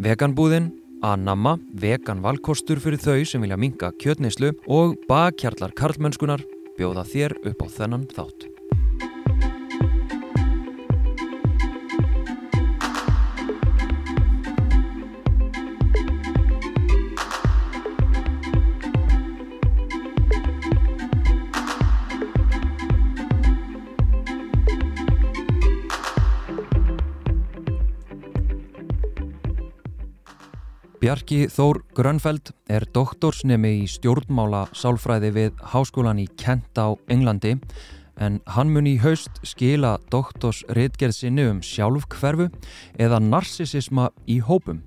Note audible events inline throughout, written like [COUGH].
Veganbúðin, Anamma, vegan valkostur fyrir þau sem vilja minka kjötneyslu og bakkjarlar karlmennskunar bjóða þér upp á þennan þátt. Bjarki Þór Grönfeld er doktorsnemi í stjórnmála sálfræði við háskólan í Kent á Englandi en hann mun í haust skila doktorsritgerð sinni um sjálfkverfu eða narsisisma í hópum.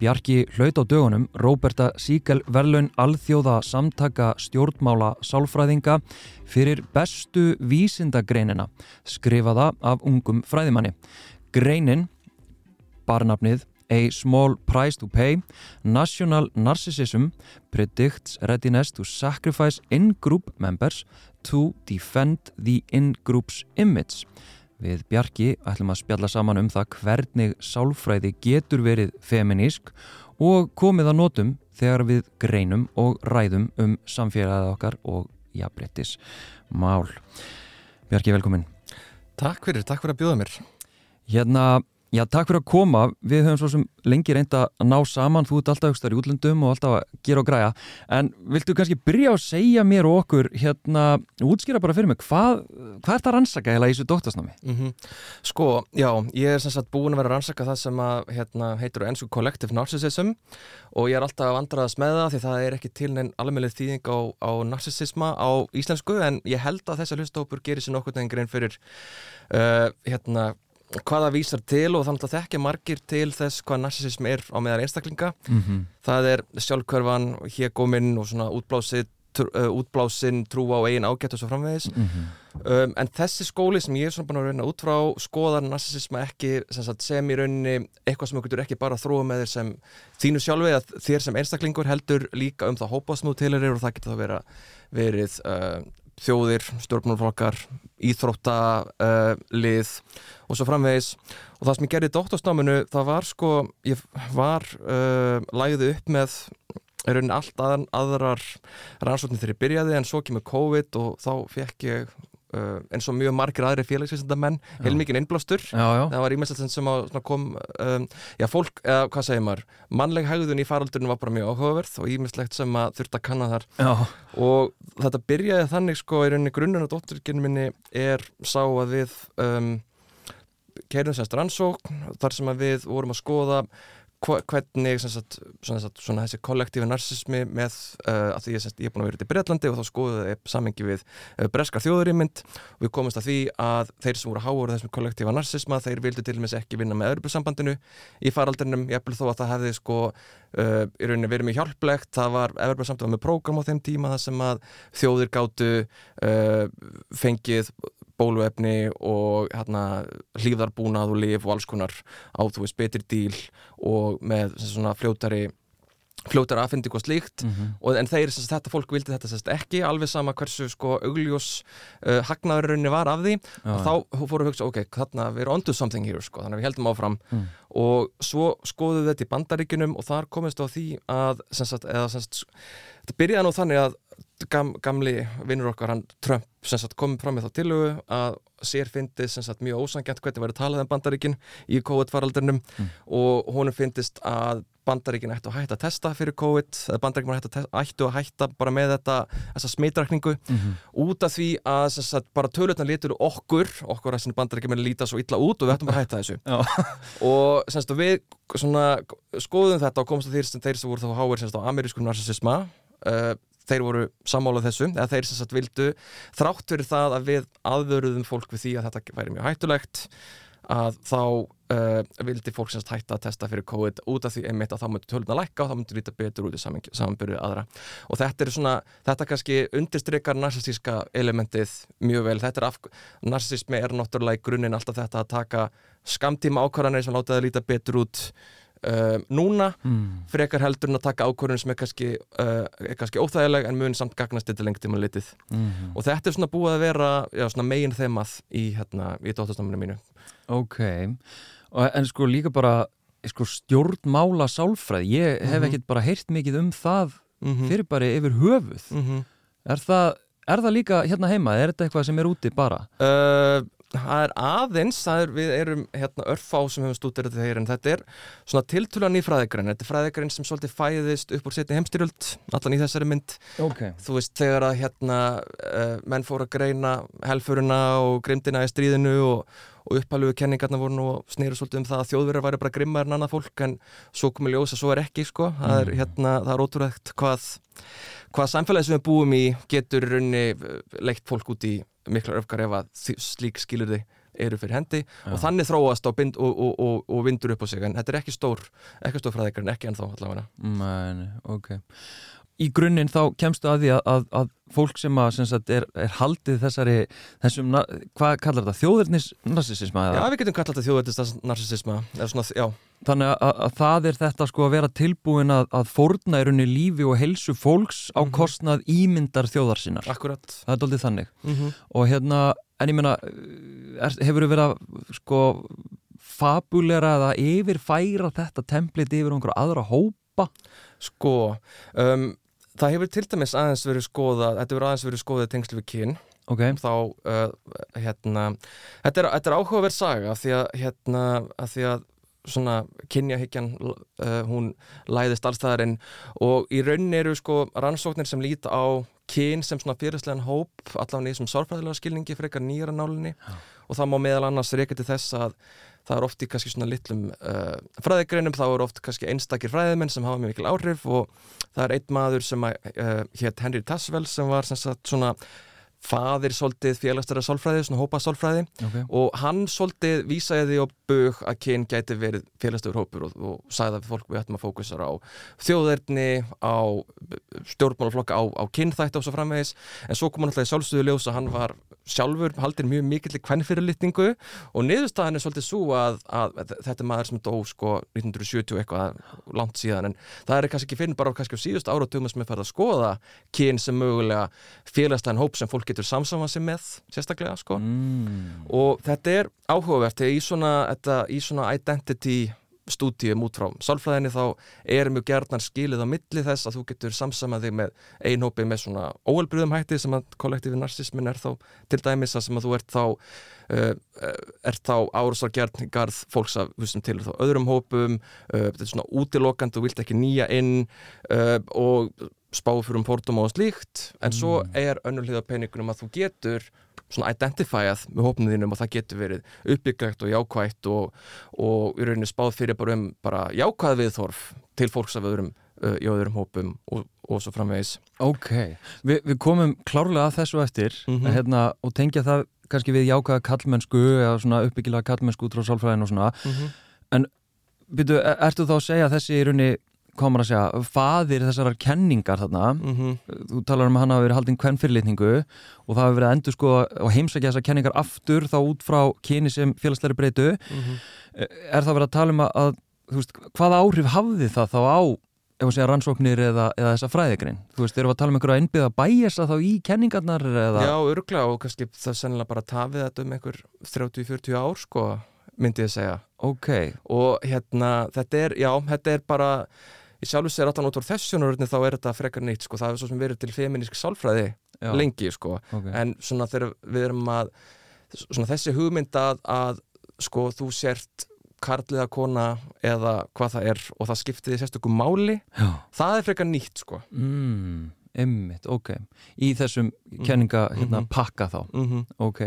Bjarki hlaut á dögunum Róberta Síkel verlaun alþjóða samtaka stjórnmála sálfræðinga fyrir bestu vísindagreinina skrifaða af ungum fræðimanni. Greinin, barnafnið A Small Price to Pay, National Narcissism predicts readiness to sacrifice in-group members to defend the in-group's image. Við Bjarki ætlum að spjalla saman um það hvernig sálfræði getur verið feminísk og komið að notum þegar við greinum og ræðum um samfélagið okkar og jafnbrettis mál. Bjarki, velkomin. Takk fyrir, takk fyrir að bjóða mér. Hérna, Já, takk fyrir að koma. Við höfum svo sem lengi reynda að ná saman. Þú ert alltaf aukstar í útlöndum og alltaf að gera og græja. En viltu kannski byrja að segja mér og okkur, hérna, útskýra bara fyrir mig, hvað, hvað er það að rannsaka heila í þessu dóttasnámi? Mm -hmm. Sko, já, ég er sem sagt búin að vera að rannsaka það sem að, hérna, heitur ennsku Collective Narcissism og ég er alltaf vandraðast með það því það er ekki til neinn alveg þýðing á, á narcissisma á íslensku en ég held að þessa hlustópur gerir sér nokkur neginn grein fyrir uh, hérna hvaða vísar til og þannig að þekkja margir til þess hvað narsisism er á meðar einstaklinga mm -hmm. það er sjálfkörfan hégóminn og svona útblásið uh, útblásinn, trú á eigin ágætt og svo framvegis mm -hmm. um, en þessi skóli sem ég er svona búin að reyna út frá skoðar narsisisma ekki sem, sagt, sem í rauninni eitthvað sem þú getur ekki bara þróa með þér sem þínu sjálfi að þér sem einstaklingur heldur líka um það hópasnú til þér og það getur það vera verið uh, þjóðir, stjórnmálflokkar, íþróttalið uh, og svo framvegis. Og það sem ég gerði í doktorsnáminu það var sko, ég var uh, lægði upp með raunin allt að, aðrar rannsóknir þegar ég byrjaði en svo kemur COVID og þá fekk ég Uh, eins og mjög margir aðri félagsvísendamenn heilmikið innblástur. Það var ímestlega sem kom um, já fólk, eða hvað segir maður? Mannleg hægðun í faraldurinn var bara mjög áhugaverð og ímestlegt sem að þurft að kanna þar. Já. og þetta byrjaði þannig sko í rauninni grunnun og dótturkynni minni er sá að við um, keirum sérst rannsókn þar sem að við vorum að skoða hvernig sagt, svona, svona þessi kollektífi narsismi með uh, að því ég, ég er búin að vera í Breitlandi og þá skoðuði samengi við uh, breskar þjóðurímynd og við komumst að því að þeir sem voru háur þessum kollektífa narsisma þeir vildu til og meins ekki vinna með öðrubusambandinu í faraldrinum, ég hef þó að það hefði sko uh, í rauninni verið mjög hjálplegt. Það var öðrubusamband með prógram á þeim tíma þar sem að þjóðir gáttu fengið bóluefni og hérna, hlýðarbúnað og lif og alls konar á þú veist betri díl og með svona fljótari fljótar aðfinding og slíkt mm -hmm. og, en þeir, sagt, þetta fólk vildi þetta sagt, ekki alveg sama hversu sko augljós uh, hagnaðurunni var af því Já, og þá fóru að hugsa, ok, þarna við erum onto something here, sko, þannig að við heldum áfram mm. og svo skoðuðu þetta í bandaríkunum og þar komist á því að sagt, eða, þetta byrjaði nú þannig að gam, gamli vinnur okkar, hann Trump komið fram með þá tilugu að sér fyndist mjög ósangjant hvernig verið talað um bandaríkin í COVID-faraldurnum mm. og honum fyndist að bandaríkin ættu að hætta að testa fyrir COVID eða bandaríkin ættu, ættu að hætta bara með þetta þessa smitrakningu mm -hmm. út af því að sagt, bara tölutna litur okkur, okkur að bandaríkin með líta svo illa út og við ættum að hætta þessu og sagt, við svona, skoðum þetta og komst að þeir sem þeir sem voru þá háir amerískum narsisisma uh, þeir voru sammálað þessu, eða þeir sem sagt vildu þrátt fyrir það að við aðvöruðum fólk við því að þetta væri mjög hættulegt að þá uh, vildi fólk sem sagt hætta að testa fyrir COVID út af því einmitt að þá myndur töluna lækka og þá myndur líta betur út í samanbyrju aðra. Og þetta er svona, þetta kannski undirstrykkar narsistíska elementið mjög vel, þetta er af, narsistismi er náttúrulega í grunninn alltaf þetta að taka skamtíma ákvarðanir sem láta það líta betur út Uh, núna mm. frekar heldur en að taka ákvörðun sem er kannski, uh, er kannski óþægileg en mun samt gagnast þetta lengt í maður litið mm -hmm. og þetta er svona búið að vera já, megin þemað í, hérna, í dóttastaminu mínu Ok, og, en sko líka bara sko stjórnmála sálfræði, ég hef Mhm. ekkert bara heyrt mikið um það mm fyrir bara yfir höfuð -hmm. er það, er það líka hérna heima, er þetta eitthvað sem er úti bara? Uh, það er aðeins, það er, við erum hérna örfá sem hefum stútir þetta þeir en þetta er svona tiltölan í fræðigræn þetta er fræðigræn sem svolítið fæðist upp úr setni heimstyrjöld, allan í þessari mynd Ok. þú veist þegar að hérna uh, menn fóru að greina helfurina og grimdina í stríðinu og, og upphæluðu kenningarna voru nú og snýru svolítið um það að þjóðverðar væri bara grimmar en annað fólk en svo komið ljós að svo er ekki sko, það er Mm. hérna, það er ótrúlegt hvað hvað samfélagi sem við búum í getur í raunni leitt fólk út í miklar öfgar ef að slík skilurði eru fyrir hendi Já. og þannig þróast á bind og, og, og, og vindur upp á sig en þetta er ekki stór, ekki stór fræðikar en ekki ennþá allavega nei, ok. Í grunninn þá kemstu að því að, að, að fólk sem, að, sem sagt, er, er haldið þessari, þessum, hvað kallar þetta, þjóðirnis narsisisma Já, við getum kallað þetta já, Þannig að, að það er þetta sko að vera tilbúin að, að fórna í rauninni lífi og helsu fólks á Mhm. kostnað ímyndar þjóðar sinnar. akkurat Það er doldið þannig. mm -hmm. Og hérna, en ég meina, er, hefur verið að sko fabulera eða yfirfæra þetta templit yfir einhverja aðra hópa? Sko, um, það hefur til dæmis aðeins verið skoðað þetta hefur aðeins verið skoðað tengslu við kyn. Ok, þá, uh, hérna þetta er, þetta er áhugaverð saga af því að, hérna, að því að svona kynjahyggjan uh, hún læðist allstæðarinn og í rauninni eru sko rannsóknir sem líta á kyn sem svona fyrirslegan hóp allavega þessum sárfræðilega skilningi frekar nýjara nálinni. Já. og það má meðal annars reyka til þess að það er oft í kannski svona litlum uh, fræðigreinum, þá eru oft kannski einstakir fræðimenn sem hafa mjög mikil áhrif og það er einn maður sem að, uh, hétt Henry Tassvel sem var sem sagt svona faðir svolítið félagsstæra sálfræði, svona hópa sálfræði ok. og hann svolítið vísaði því á bug að kyn gæti verið félagstöður hópur og, og sagði að fólk við ættum að fókusara á þjóðerni, á stjórnmálaflokka, á, á kynþætti og svo framvegis, en svo kom hann alltaf í sjálfstöðu ljós að hann var sjálfur haldir mjög mikill kvennfyrirlitningu og niðurstaðan er svolítið svo að, að, að þetta er maður sem dó sko 1970 eitthvað langt síðan en það er kannski ekki fyrir bara kannski á síðust áratugum sem er færð að skoða kyn sem mögulega félagsstæðan hóp sem fólk getur samsamað sig með sérstaklega sko Mm. og þetta er áhugavert í svona, þetta, í svona identity stúdíum út frá sálfræðinni þá er mjög gerðnar skilið á milli þess að þú getur samsamað þig með einhópi með svona óelbröðum hætti sem að kollektífi narsismin er þá til dæmis að sem að þú ert þá uh, ert þá árásargerð í garð fólks af húsum til þá öðrum hópum uh, þetta er svona útilokand, þú vilt ekki nýja inn uh, og spáðu fyrir um fordóma og slíkt en svo Mm. er önnulíða peningunum að þú getur svona identifæað með hópnum þínum og það getur verið uppbyggjagt og jákvætt og, og í rauninni spáð fyrir bara um bara jákvæð viðþorf til fólks af öðrum uh, í öðrum hópum og, og svo framvegis Ok, Vi, við komum klárlega að þessu eftir Mhm. hérna, og tengja það kannski við jákaða kallmennsku eða svona uppbyggilega kallmennsku út frá sálfræðin og svona. Byrju, er, ertu þá að segja að þessi í raunni, hvað maður að segja, faðir þessarar kenningar þarna, mm -hmm. þú talar um að hann hafa verið haldinn hvern fyrirlitningu og það hafa verið að endur sko og heimsækja þessar kenningar aftur þá út frá kyni sem félagsleiri breytu. Er það verið að tala um að, að veist, hvaða áhrif hafði það þá á ef að segja rannsóknir eða, eða þessa fræðigrein? Þú veist, erum við að tala um einhverja innbyggða bæjasa þá í kenningarnar eða? Já, örglega og kannski það sennilega bara tafið þetta um einhver 30-40 ár sko, myndi ég segja. Ok, og hérna, þetta er, já, þetta er bara í sjálfu sér allan út á þessjónurinn þá er þetta frekar nýtt, sko, það er svo sem verið til feminísk sálfræði já, lengi, sko. Okay. en svona þegar við erum að svona þessi hugmynd að, að sko þú sért karliða kona eða hvað það er og það skiptiði sérstökum máli já. það er frekar nýtt sko. Mm, einmitt, ok. Í þessum kenninga hérna, mhm. pakka þá, mm -hmm. ok.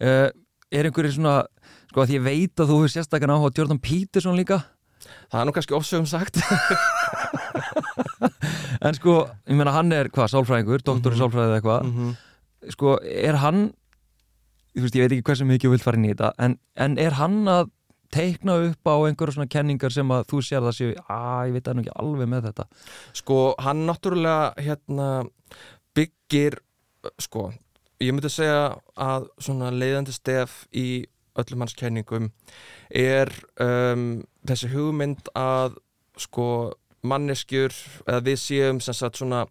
Uh, er einhverjir svona sko að ég veit að þú hefur sérstakann áhuga á Jordan Peterson líka það er nú kannski ofsögum sagt [LAUGHS] en sko, ég meina hann er hvað, sálfræðingur, doktor í Mhm. sálfræði eða eitthvað -hmm. sko, er hann þú veist, ég veit ekki hversu mikið þú vilt fara inn í þetta en, en er hann að teikna upp á einhverja svona kenningar sem að þú sér það séu, að ég veit það nú ekki alveg með þetta sko hann náttúrulega hérna byggir sko, ég myndi segja að svona leiðandi stef í öllum hans kenningum er um, þessi hugmynd að sko manneskjur eða við séum sem sagt svona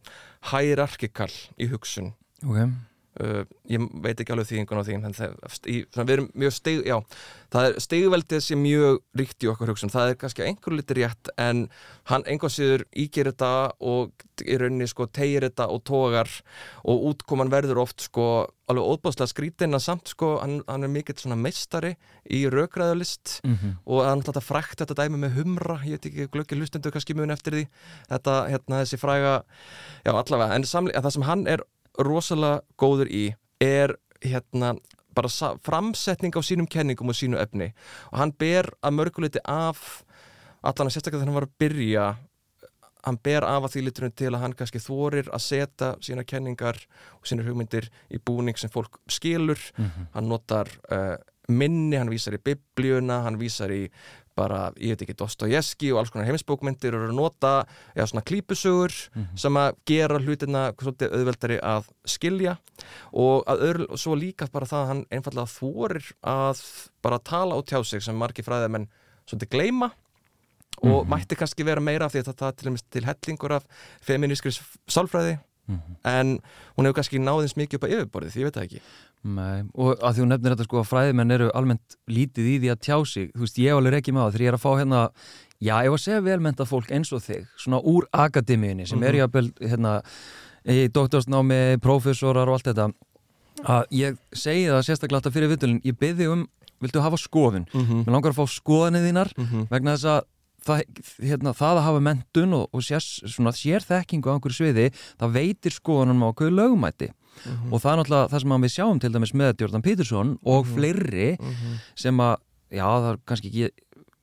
hierarkikal í hugsun. Ok, uh, ég veit ekki alveg þýðingun á því en það, í, svona, við erum mjög stig já, það er stigveldið sem mjög ríkt í okkar hugsun, það er kannski einhver litur rétt en hann einhvers síður ígir þetta og í rauninni sko tegir þetta og tógar og útkoman verður oft sko alveg óbáslega skrítin að samt sko hann, hann er mikill svona meistari í raugræðulist mm -hmm. og hann þetta frækt þetta dæmi með humra, ég veit ekki glöggir lustendur kannski mjög eftir því. Þetta, hérna þessi fræga, já allavega en, samli, en það sem hann er rosalega góður í er hérna bara framsetning á sínum kenningum og sínu efni og hann ber að mörguleiti af allan að sérstaklega þegar hann var að byrja hann ber af að því liturinn til að hann kannski þorir að setja sína kenningar og sína hugmyndir í búning sem fólk skilur mm -hmm. hann notar uh, minni, hann vísar í biblíuna, hann vísar í bara, ég veit ekki, Dostoyevski og alls konar heimisbókmyndir og eru að nota já, svona klípusugur mm -hmm. sem að gera hlutina svolítið auðveldari að skilja og að öðru, svo líka bara það að hann einfallega þorir að bara tala og tjá sig sem margi fræðamenn svolítið gleima og mm -hmm. mætti kannski vera meira af því að það til, til hellingur af feminískri sálfræði mm -hmm. en hún hefur kannski náðins mikið upp á yfirborðið, ég veit það ekki Nei, og að því hún nefnir þetta sko að fræðimenn eru almennt lítið í því að tjá sig þú veist, ég alveg ekki með það þegar ég er að fá hérna já, ég var að segja velmenta fólk eins og þig svona úr akademíunni sem mm -hmm. er jábel hérna, í doktorsnámi profesorar og allt þetta að ég segi það sérstaklega alltaf fyrir vittulinn, ég byrði um, viltu hafa skoðun mm -hmm. mér langar að fá skoðanið þínar mm -hmm. vegna þess að það, hérna, það að hafa mentun og, og sér, svona, sér þekkingu á einhverju sviði, það veitir skoðunum á okkur lögumæti mm -hmm. og það er náttúrulega það sem við sjáum til dæmis með Jordan Peterson og mm -hmm. fleiri mm -hmm. sem að, já það er kannski ekki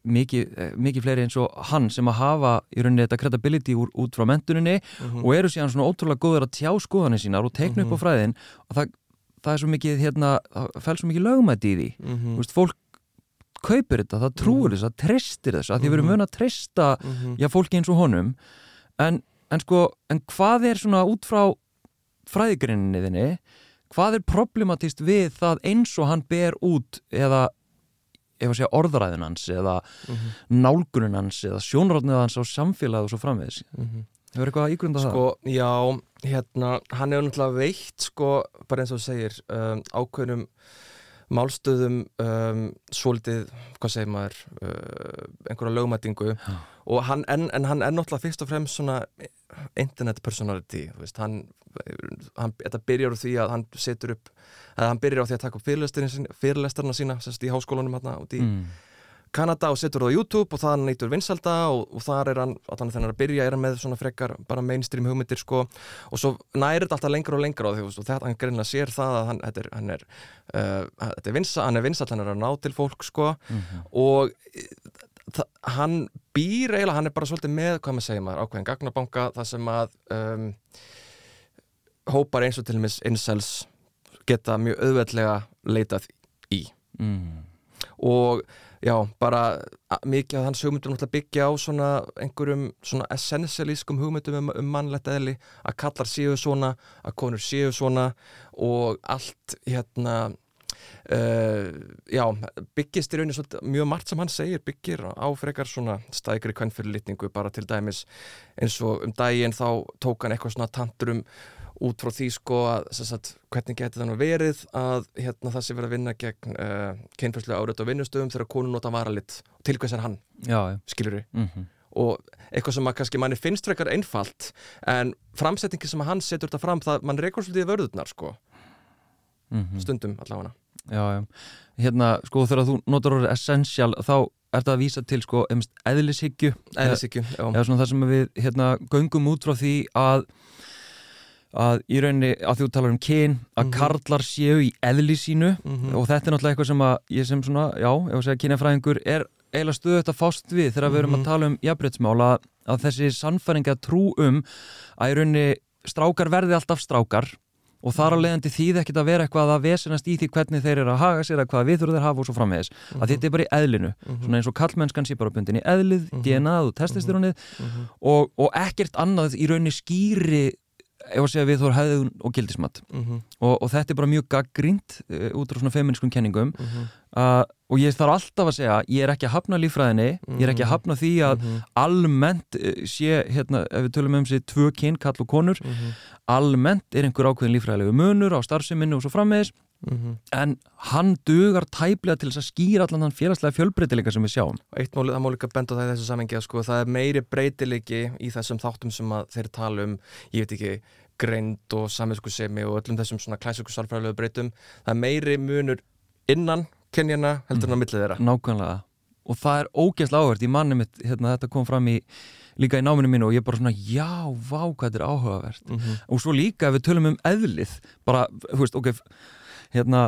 mikið, eh, mikið fleiri eins og hann sem að hafa í rauninni þetta credibility úr, út frá mentuninni mhm. og eru síðan svona ótrúlega góður að tjá skoðanir sínar og teikna upp á mhm. fræðin og það, það er svo mikið, hérna, það fæl svo mikið lögumæti í því, mhm. þú veist, fólk kaupir þetta, það trúur þess, það tristir þess að því við erum mun að trista já, fólki eins og honum en, en sko, en hvað er svona út frá fræðigrinniðinni hvað er problematíst við það eins og hann ber út eða segja, orðræðin hans eða mm -hmm. nálgunin hans eða sjónráðnið hans á samfélag og svo framvegs mm -hmm. hefur eitthvað ígrunda sko, það? Já, hérna, hann hefur náttúrulega veitt sko, bara eins og segir um, ákveðnum málstöðum um, svolítið, hvað segir maður uh, einhverja lögmætingu ja. og hann, en, en hann er náttúrulega fyrst og fremst svona internet personality veist, hann, hann, þetta byrjar úr því að hann setur upp, að hann byrjar á því að taka upp fyrirlestarna sína sérst, í háskólanum hérna út í mm. Kanada og setur það á YouTube og það neytur vinsalda og, og þar er hann, þannig að hann er að byrja er hann með svona frekar bara mainstream hugmyndir sko og svo þetta alltaf lengur og lengur á því og þetta hann greinlega sér það að hann, þetta er, hann er, uh, þetta er vinsa, hann er vinsall, hann er að ná til fólk sko mm -hmm. og það, hann býr eiginlega, hann er bara svolítið með, hvað maður segja maður, ákveðin gagnabanka það sem að um, hópar eins og til og meins incels geta mjög auðveldlega leitað í mm. og já, bara mikið að hans hugmyndum náttúrulega byggja á svona einhverjum svona essentialískum hugmyndum um, um mannlegt eðli að kallar séu svona, að konur séu svona og allt hérna uh, já, byggist í rauninni mjög margt sem hann segir byggir á frekar svona stækri kvennfyrirlitningu bara til dæmis eins og um daginn þá tók hann eitthvað svona tandur um út frá því sko að sagt, hvernig getur það nú verið að hérna, það sé verið að vinna gegn uh, eh, kynfærslega árat á vinnustöðum þegar konun nota varalit? Til hvers er hann, skilur við mm -hmm. og eitthvað sem að kannski manni finnst frekar einfalt en framsetningi sem að hann setur þetta fram það mann reykur svolítið vörðurnar sko. Mm -hmm. stundum allavega. Já, já, hérna sko þegar þú notar orðið essential þá er þetta að vísa til sko eðlishyggju. Já. eða svona það sem við hérna göngum út frá því að að í rauninni að þú talar um kyn að mm -hmm. karlar séu í eðli sínu mm -hmm. og þetta er náttúrulega eitthvað sem að ég sem svona, já, var að segja kynjafræðingur er eiginlega stöðut að fást við þegar við erum að mhm. tala um jafnbryttsmála að, að þessi sannfæringa trú um að í rauninni strákar verði alltaf strákar og þar á mhm. leiðandi þýð ekkit að vera eitthvað að vesenast í því hvernig þeir eru að haga sér að hvaða viðþur þeir hafa og svo framvegis mm -hmm. að þetta er bara í eðlinu, mm -hmm. svona eins og kallmennskan sé bara bundin í eðlið, mm -hmm. DNA og testistirónið og, og ekkert annað í rauninni skýri ef að segja við þú er hefðun og gildismat mm -hmm. og, og þetta er bara mjög gaggrínt uh, út á svona feministkum kenningum mm -hmm. uh, og ég þarf alltaf að segja ég er ekki að hafna lífræðinni ég er ekki að hafna því að Mhm. almennt eh, sé, hérna, ef við tölum um þessi tvö kyn, kall og konur Mhm. almennt er einhver ákveðin lífræðilegu munur á starfseminni og svo frammeðis Mhm. en hann dugar tæplega til þess að skýra allan þann félagslega fjölbreytileika sem við sjáum Eitt mál, það má líka benda á það í þessu samengi að sko, það er meiri breytilegi í þessum þáttum sem að þeir tala um, ég veit ekki, greind og saminskusemi og öllum þessum svona klæsöku sálfræðilegu breytum. Það er meiri munur innan kynjana heldur en á millið þeirra. nákvæmlega og það er ógeðslega áhvert í manni mitt hérna, þetta kom fram í, líka í náminu mínu og ég bara svona, já, vá, hvað þetta er áhugavert Mm -hmm. og svo líka ef við tölum um eðlið bara, þú veist, ok hérna,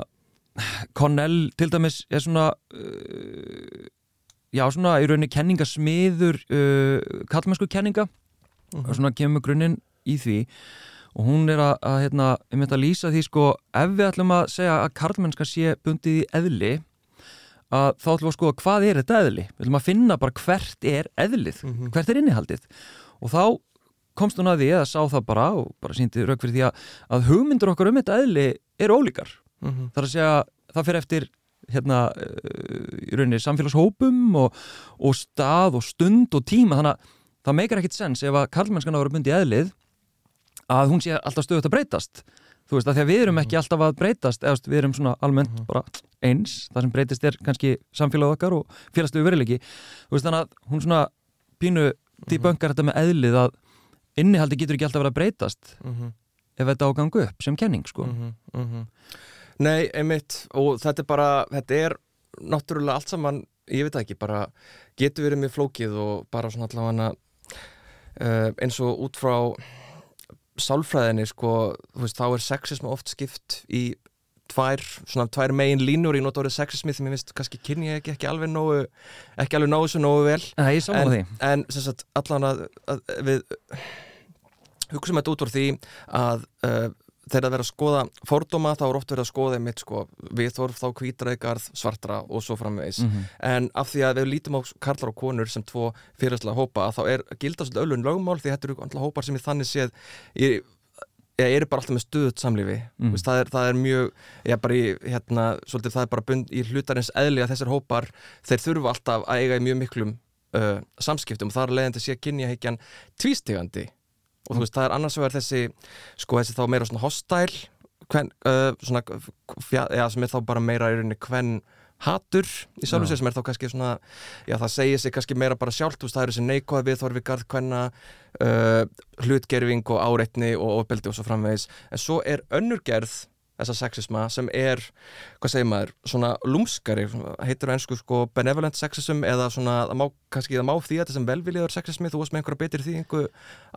Connell til dæmis er svona uh, já, svona í rauninni kenningasmiður uh, kallmennsku kenninga. Og svona kemur grunninn í því. Og hún er að, að hérna, ég myndi að lýsa því sko, ef við ætlum að segja að karlmennska sé bundið í eðli að þá ætlum við að skoða hvað er þetta eðli. Við ætlum að finna bara hvert er eðlið Mhm. hvert er innihaldið. Og þá komst hún að því eða sá það bara og bara síndi rauk fyrir því að, að hugmyndur okkar um þetta eðli er ólíkar Mhm. þar að segja, það fyrir eftir hérna, uh, í rauninni samfélagshópum og, og stað og stund og tíma, þannig að það meikar ekkit sens ef að karlmennskan að vera bundið eðlið að hún sé alltaf stöðut að breytast þú veist, að því að við erum ekki alltaf að breytast eða við erum svona almennt Mhm. bara eins, það sem breytist er kannski samfélag okkar og félagslegu veruleiki þú veist, þannig að hún svona pínu dýbönkar þetta með eðlið að innihaldi getur ekki alltaf verið að breytast Mhm. ef þetta á að ganga upp sem kenning, sko Mhm, mhm. Nei, einmitt. Og þetta er bara, þetta er náttúrulega allt saman, ég veit það ekki bara getur verið mjög flókið og bara svona allavega uh, eins og út frá sálfræðinni sko, þú veist, þá er sexism oft skipt í tvær, svona tvær megin línur. Ég nota orðið sexismi því mér finnst kannski kynni ég ekki, ekki alveg nógu ekki alveg nógu svo nógu vel. Nei, ég saman því. en sem sagt allan að, að við hugsaum þetta út úr því að uh, þegar það verður að skoða fordóma þá er oft verið að skoða mitt sko viðþorf þá hvítræðgarð svartra og svo framvegis mm -hmm. en af því að við lítum á karlar og konur sem tvo fyrirslega hópa þá er gildast öllun lögmál því þetta eru alltaf hópar sem ég þannig séð ég, ég er bara alltaf með stuðut samlífi Mm. mm. það, er, það er mjög í, hérna, svolítið það er bara bund í hlutarins eðli að þessir hópar þeir þurfa alltaf að eiga í mjög miklum uh, samskiptum og það er leiðandi sé að kynja heikjan tvístegandi og þú veist, það er annars vegar þessi sko þessi þá meira svona hostile kven, uh, svona fjá, ja, sem er þá bara meira í rauninni kvenn hatur í sjálfu Já. sér sem er þá kannski svona já það segir sig kannski meira bara sjálft það eru þessi neikvæð viðþorfi garð kvenna uh, hlutgerfing og áreitni og ofbeldi og svo framvegis en svo er önnur gerð þessa sexisma sem er, hvað segir maður svona lúmskari, heitir á ennsku sko benevolent sexism eða svona það má, kannski það má því þetta sem velviljaður sexismi þú varst með einhverja betur því einhver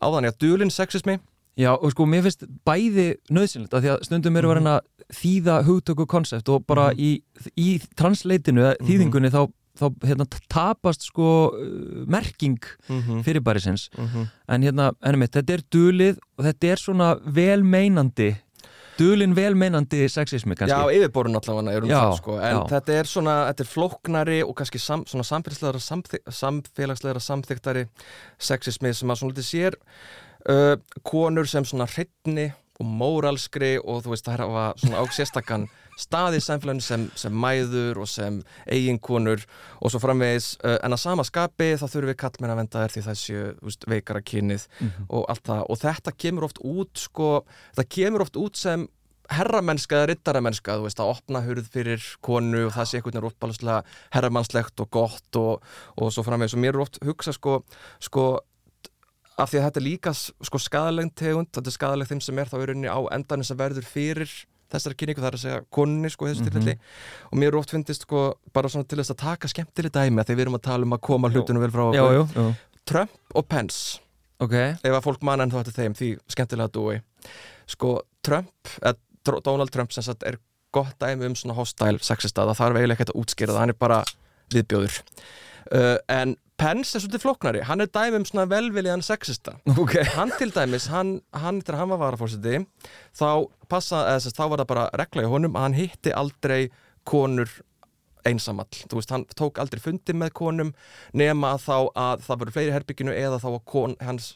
áðan já, dulin sexismi. Já, og sko, mér finnst bæði nöðsynlegt að því að stundum eru verið að þýða hugtöku konsept og bara Mhm. í, í transleitinu, eða þýðingunni þá, þá hérna, tapast sko merking mm -hmm. fyrirbærisins. Mm en hérna, ennum eitt, þetta er dulið og þetta er svona velmeinandi dulin velmeinandi sexismi kannski Já, yfirborun allavega er um það sko en já. þetta er svona, þetta er flóknari og kannski sam, svona samfélagslegra samfélagslegra samþyktari sexismi sem að svona litið sér uh, konur sem svona hreitni og móralskri og þú veist það hafa svona á sérstakann stað í samfélaginu sem, sem mæður og sem eiginkonur og svo framvegis uh, en að sama skapi þá þurfum við kallmenn að venda þær því það séu veikara kynið Mhm. og allt það og þetta kemur oft út sko, það kemur oft út sem herramennska eða riddaramennska þú veist að opna hurð fyrir konu og það sé einhvern veginn uppáluslega herramannslegt og gott og, og svo framvegis og mér er oft hugsa sko, sko af því að þetta er líka sko skadalegn tegund, þetta er skadalegn þeim sem er þá í rauninni á endanum sem verður fyrir þessari kynningu, það er að segja konni sko Mhm. tilfelli. Og mér er oft fyndist sko bara svona til þess að taka skemmtileg dæmi að því við erum að tala um að koma hlutunum vel frá jú, jú, Trump og Pence. Ok. Ef að fólk manna en þá þetta þeim því skemmtilega dúi. Sko Trump, eða Dr- Donald Trump sem sagt er gott dæmi um svona hostile sexista, það þarf eiginlega ekkert að útskýra það hann er bara viðbjóður. Uh, en Pence er svolítið flóknari. Hann er dæmi um svona velviljan sexista. Ok. Hann til dæmis, hann, hann þegar hann var varafórsiti þá passa, eða að þá var það bara regla í honum að hann hitti aldrei konur einsamall, þú veist, hann tók aldrei fundi með konum nema að þá að það voru fleiri herbygginu eða þá að kon, hans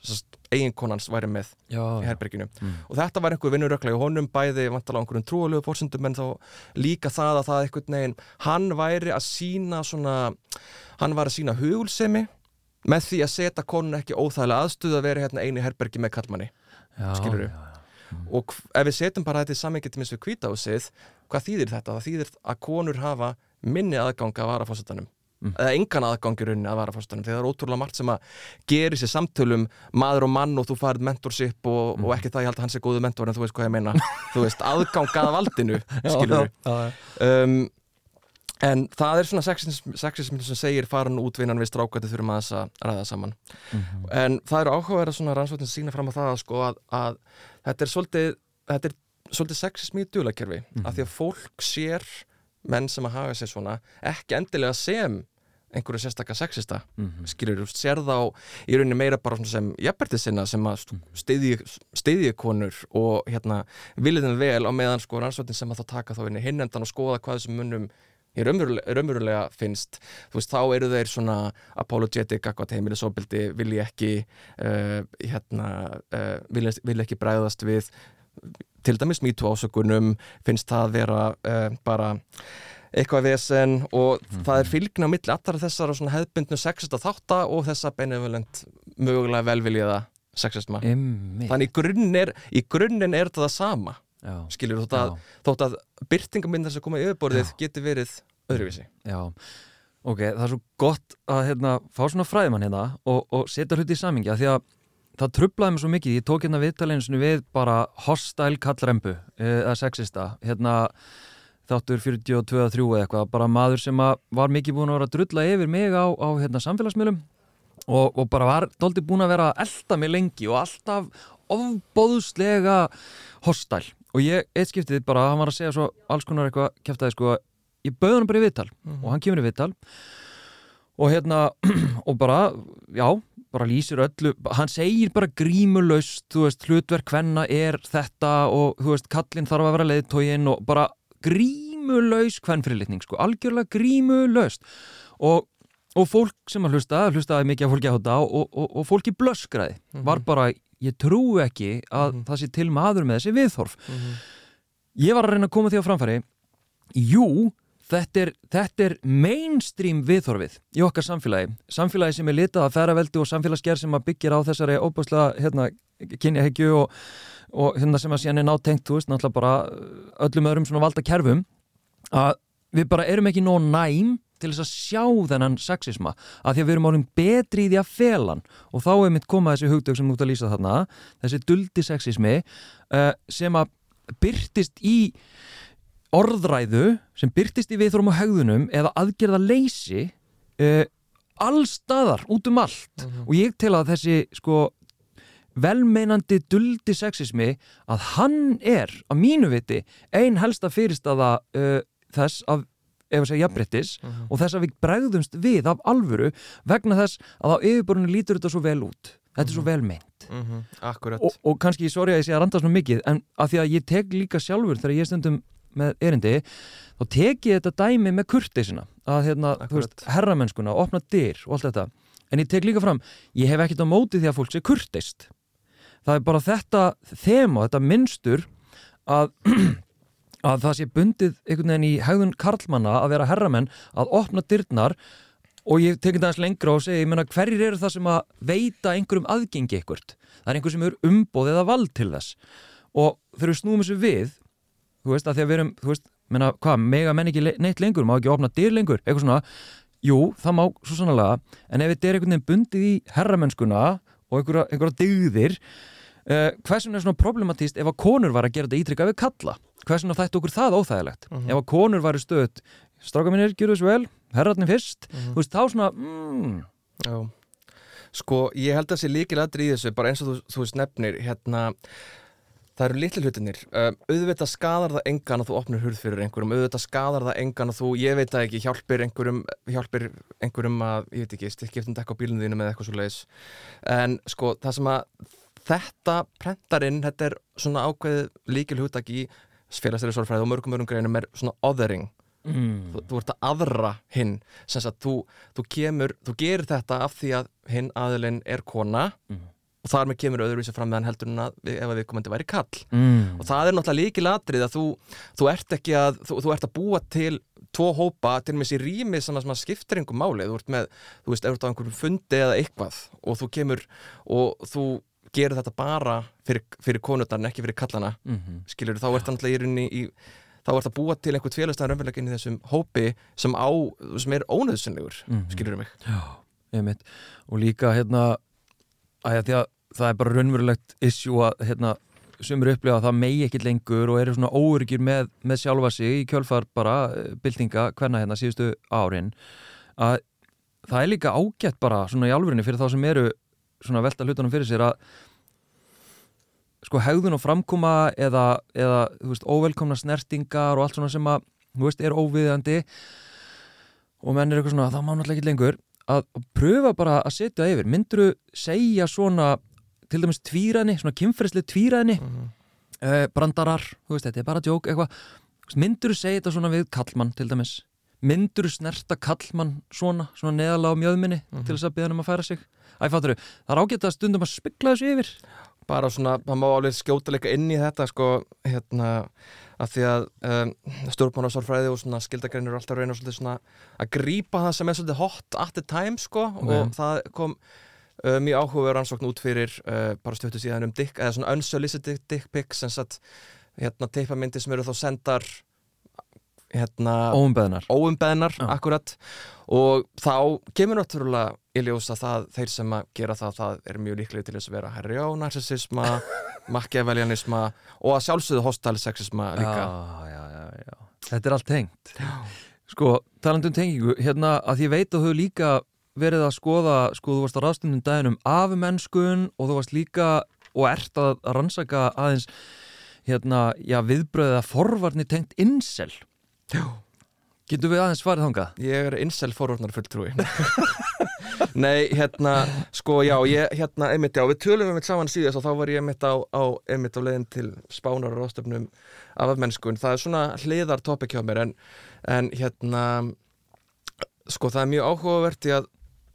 eiginkonans væri með já, í herbygginu mm. og þetta var einhver vinnurökla í honum bæði vantala á einhverjum trúalögu fórsendum en þá líka það að það einhvern veginn hann væri að sína svona hann var að sína hugulsemi með því að setja konun ekki óþægilega aðstuð að vera hérna eini herbergi með kallmanni skilur þú? Mm. og ef við setjum bara þetta í samengi til missu kvításið hvað þýðir þetta? Það þýðir að konur hafa minni aðgang að varafásatanum mm. eða engan aðgangi rauninni að varafásatanum þegar það er ótrúlega margt sem að gera sér samtölum maður og mann og þú farið mentorship og, mm. og ekki það ég held að hans er góðu mentor en þú veist hvað ég meina [LAUGHS] þú veist aðgang að valdinu [LAUGHS] skilur við um, en það er svona sexism sem segir faran útvinnan við strákvætti þurfum að þess að ræða saman mm -hmm. en það eru áhugaverða svona rannsvöldin sem sína fram á það sko, að, að þetta er svolítið svolítið sexism í djúlakerfi mm -hmm. af því að fólk sér menn sem að hafa sér svona ekki endilega sem einhverju sérstakka sexista mm -hmm. skilur, sér þá í rauninni meira bara sem jafnbertið sinna sem að mhm. steyðja konur og hérna vilja vel á meðan sko rannsvöldin sem að þá taka þá inn í hinnendan og skoða hvað þessum munum ég raunverulega finnst þú veist, þá eru þeir svona apologetic, akkvæmt heimilisofbildi vilji ekki uh, hérna, uh, vilji, vilji ekki bræðast við til dæmis mýtu ásökunum finnst það að vera uh, bara eitthvað vesen og mm -hmm. það er fylgna á milli allra þessar hefðbundnu sexista þáttar og þessa benevolent mögulega velviljiða sexisma. Þannig í grunninn er, í grunninn er það sama Já. skilur þótt að, þótt að byrtingamindar sem koma í auðborðið geti verið öðruvísi. Já, ok, það er svo gott að hérna, fá svona fræðimann hérna og, og setja hluti í samingi að því að það trublaði mig svo mikið, ég tók hérna viðtalinu við bara hostile kallrembu eh, eða sexista, hérna þáttur 42-3 eða eitthvað bara maður sem var mikið búin að vera að drulla yfir mig á, á hérna, samfélagsmiðlum og, og bara var doldi búin að vera að elda mig lengi og alltaf ofbóðslega hostile og ég, eitt skiptið bara, hann var að segja svo alls konar eitthvað kæftæði sko, ég bauði hann bara í vittal mm -hmm. og hann kemur í vittal og hérna, [CLEARS THROAT] og bara já, bara lýsir öllu hann segir bara grímulöst þú veist, hlutverk hvenna er þetta og þú veist, kallin þarf að vera leiðtógin og bara grímulös hvennfyrirlitning, sko, algjörlega grímulöst og, og fólk sem að hlusta, hlustaði mikið af fólki á þetta og, og, og fólki blöskraði mm -hmm. var bara ég trú ekki að mm -hmm. það sé til maður með þessi viðhorf mm -hmm. ég var að reyna að koma því á framfæri jú, þetta er, þetta er mainstream viðhorfið í okkar samfélagi. Samfélagi sem er litað að ferraveldi og samfélagsgerð sem að byggja á þessari óbúslega hérna, kynjahegju og, og hérna sem að síðan er nátengt, þú veist, náttúrulega bara öllum öðrum svona valda kerfum að við bara erum ekki nóg næm til þess að sjá þennan sexisma. Að því að við erum álum betri í því að felan og þá er mitt komað þessi hugdög sem ert að lýsa þarna þessi duldi sexismi uh, sem að byrtist í orðræðu sem byrtist í viðþórum og haugðunum eða aðgerða leysi uh, allstaðar út um allt mhm. -huh. og ég tel að þessi sko velmeinandi duldi sexismi að hann er að mínu viti einn helsta fyrirstaða uh, þess að ef að segja jafnbrettis mhm. -huh. og þess að við bregðumst við af alvöru vegna þess að á yfirborðinu lítur þetta svo vel út þetta er svo mhm. vel meint uh mhm, -huh. og, og kannski, sorry að ég sé að randa svona mikið en að því að ég tek líka sjálfur þegar ég stundum með erindi þá tek ég þetta dæmi með kurtisina að hérna, veist, herramennskuna opna dyr og allt þetta. En ég tek líka fram, ég hef ekkert á móti því að fólk sé kurtist það er bara þetta þema, þetta minnstur að [CLEARS THROAT] að það sé bundið einhvern veginn í hægðun karlmanna að vera herramenn að opna dyrnar. Og ég tekit aðeins lengra og segi, ég menna hverjir eru það sem að veita einhverjum aðgengi einhvert það er einhver sem eru umbóð eða vald til þess. Og þegar við snúum þessu við þú veist að því að við erum þú veist, menna, hvað, mega menn ekki neitt lengur má ekki opna dyr lengur, eitthvað svona jú, það má svo sannlega en ef þetta er einhvern veginn bundið í herramennskuna og einhverja, einhverja dygðir uh, hversun er svona problematíst ef að konur var að gera þetta ítrykka við kalla hversun þætti okkur það óþægilegt uh mhm. -huh. ef að konur varu stöðt stráka mínir, gjur þessu vel, herratni fyrst uh mhm. -huh. þú veist, þá svona mm. Já, sko, ég held að það sé líkil aðri í þessu, bara eins og þú, þú veist nefnir, hérna það eru litli hlutinir, um, auðvitað skadar það engan að þú opnir hurð fyrir einhverjum auðvitað skadar það engan að þú, ég veit að ekki hjálpir einhverjum, hjálpir einhverjum að, ég veit ekki, stikkiftum dekka á bílunum þínum eða eitthvað svo leiðis, en sko, það sem að þetta prentarinn, þetta er svona ákveðið líkil húttak í félagsleiri sálfræði og mörgum mörgum greinum er svona othering. Mm. þú, þú ert að aðra hinn. Sem sagt, þú, þú kemur, þú gerir þetta af því að hinn aðilinn er kona. Mm. Og þar með kemur öðruvísi fram meðan heldur en að ef að við komandi væri kall Mm. og það er náttúrulega líkil atrið að þú, þú ert ekki að, þú, þú ert að búa til tvo hópa til með sér rými sem að, skiptir einhver máli, þú ert með þú veist, ert á einhverjum fundi eða eitthvað og þú kemur og þú gerir þetta bara fyrir, fyrir konurnar en ekki fyrir kallana, Mm skilur þá ert náttúrulega í rauninni í þá ert að búa til einhvern félagstæðan raunveruleika inn í þessum hópi sem á, sem er ónöðsynlegur Mhm. skilur mig. Já, einmitt. Og líka hérna að því að það er bara raunverulegt issue að hérna sumur upplifa að það megi ekki lengur og eru svona óryggir með, með sjálfa sig í kjölfar bara eh, byltinga hvernig hérna síðustu árin að það er líka ágætt bara svona í alvörinni fyrir þá sem eru svona að velta hlutunum fyrir sér að sko hegðun og framkoma eða, eða þú veist, óvelkomna snertingar og allt svona sem að þú veist, er óviðandi og menn er eitthvað svona, það má náttúrulega ekki lengur að pröfa bara að setja yfir. Mynduru segja svona til dæmis tvíræðni, svona kynferðslega tvíræðni? Mm -hmm. uh, brandarar, þú veist, þetta er bara djók eitthvað, mynduru segja þetta svona við kallmann til dæmis, mynduru snerta kallmann svona, svona neðalega á mjöðminni Mhm. til þess að beða hann um að færa sig? Æ, fattur það er ágætt að stundum að spegla þessu yfir bara svona, það má alveg skjóta líka inn í þetta sko, hérna að því að um, stjórnmánasárfræði og svona skildagreinir eru alltaf svolítið svona að grípa það sem er svolítið hot at the time sko Ok. og það kom uh, mjög áhugaður ansókn út fyrir uh, bara stjórtu síðan um dick, eða svona unsolicited dick pics sem satt hérna teipamindi sem eru þá sendar hérna óumbeðnar óumbeðnar, Já. akkurat og þá kemur náttúrulega í ljós að það, þeir sem að gera það það er mjög líklega til þess að vera herri á narsisisma, [LAUGHS] makkevelianisma og að sjálfsögðu hostile sexisma líka já, já, já, já. þetta er allt tengt sko, talandi um tengingu hérna að ég veit að þú hefur líka verið að skoða, sko, þú varst á ráðstundum daginn um afmennskun og þú varst líka og ert að að rannsaka aðeins hérna, já, viðbröðið að forvarni tengt insel Já. Getur við aðeins farið þangað? Ég er incel forvarnar fulltrúi [LAUGHS] Nei, hérna, sko, já, ég, hérna, einmitt, já, við tölum um eitt saman síðast og þá var ég einmitt á, á, einmitt á leiðin til spánar og ráðstöfnum af afmennskun. Það er svona hliðar topik hjá mér en, en hérna, sko, það er mjög áhugavert í að,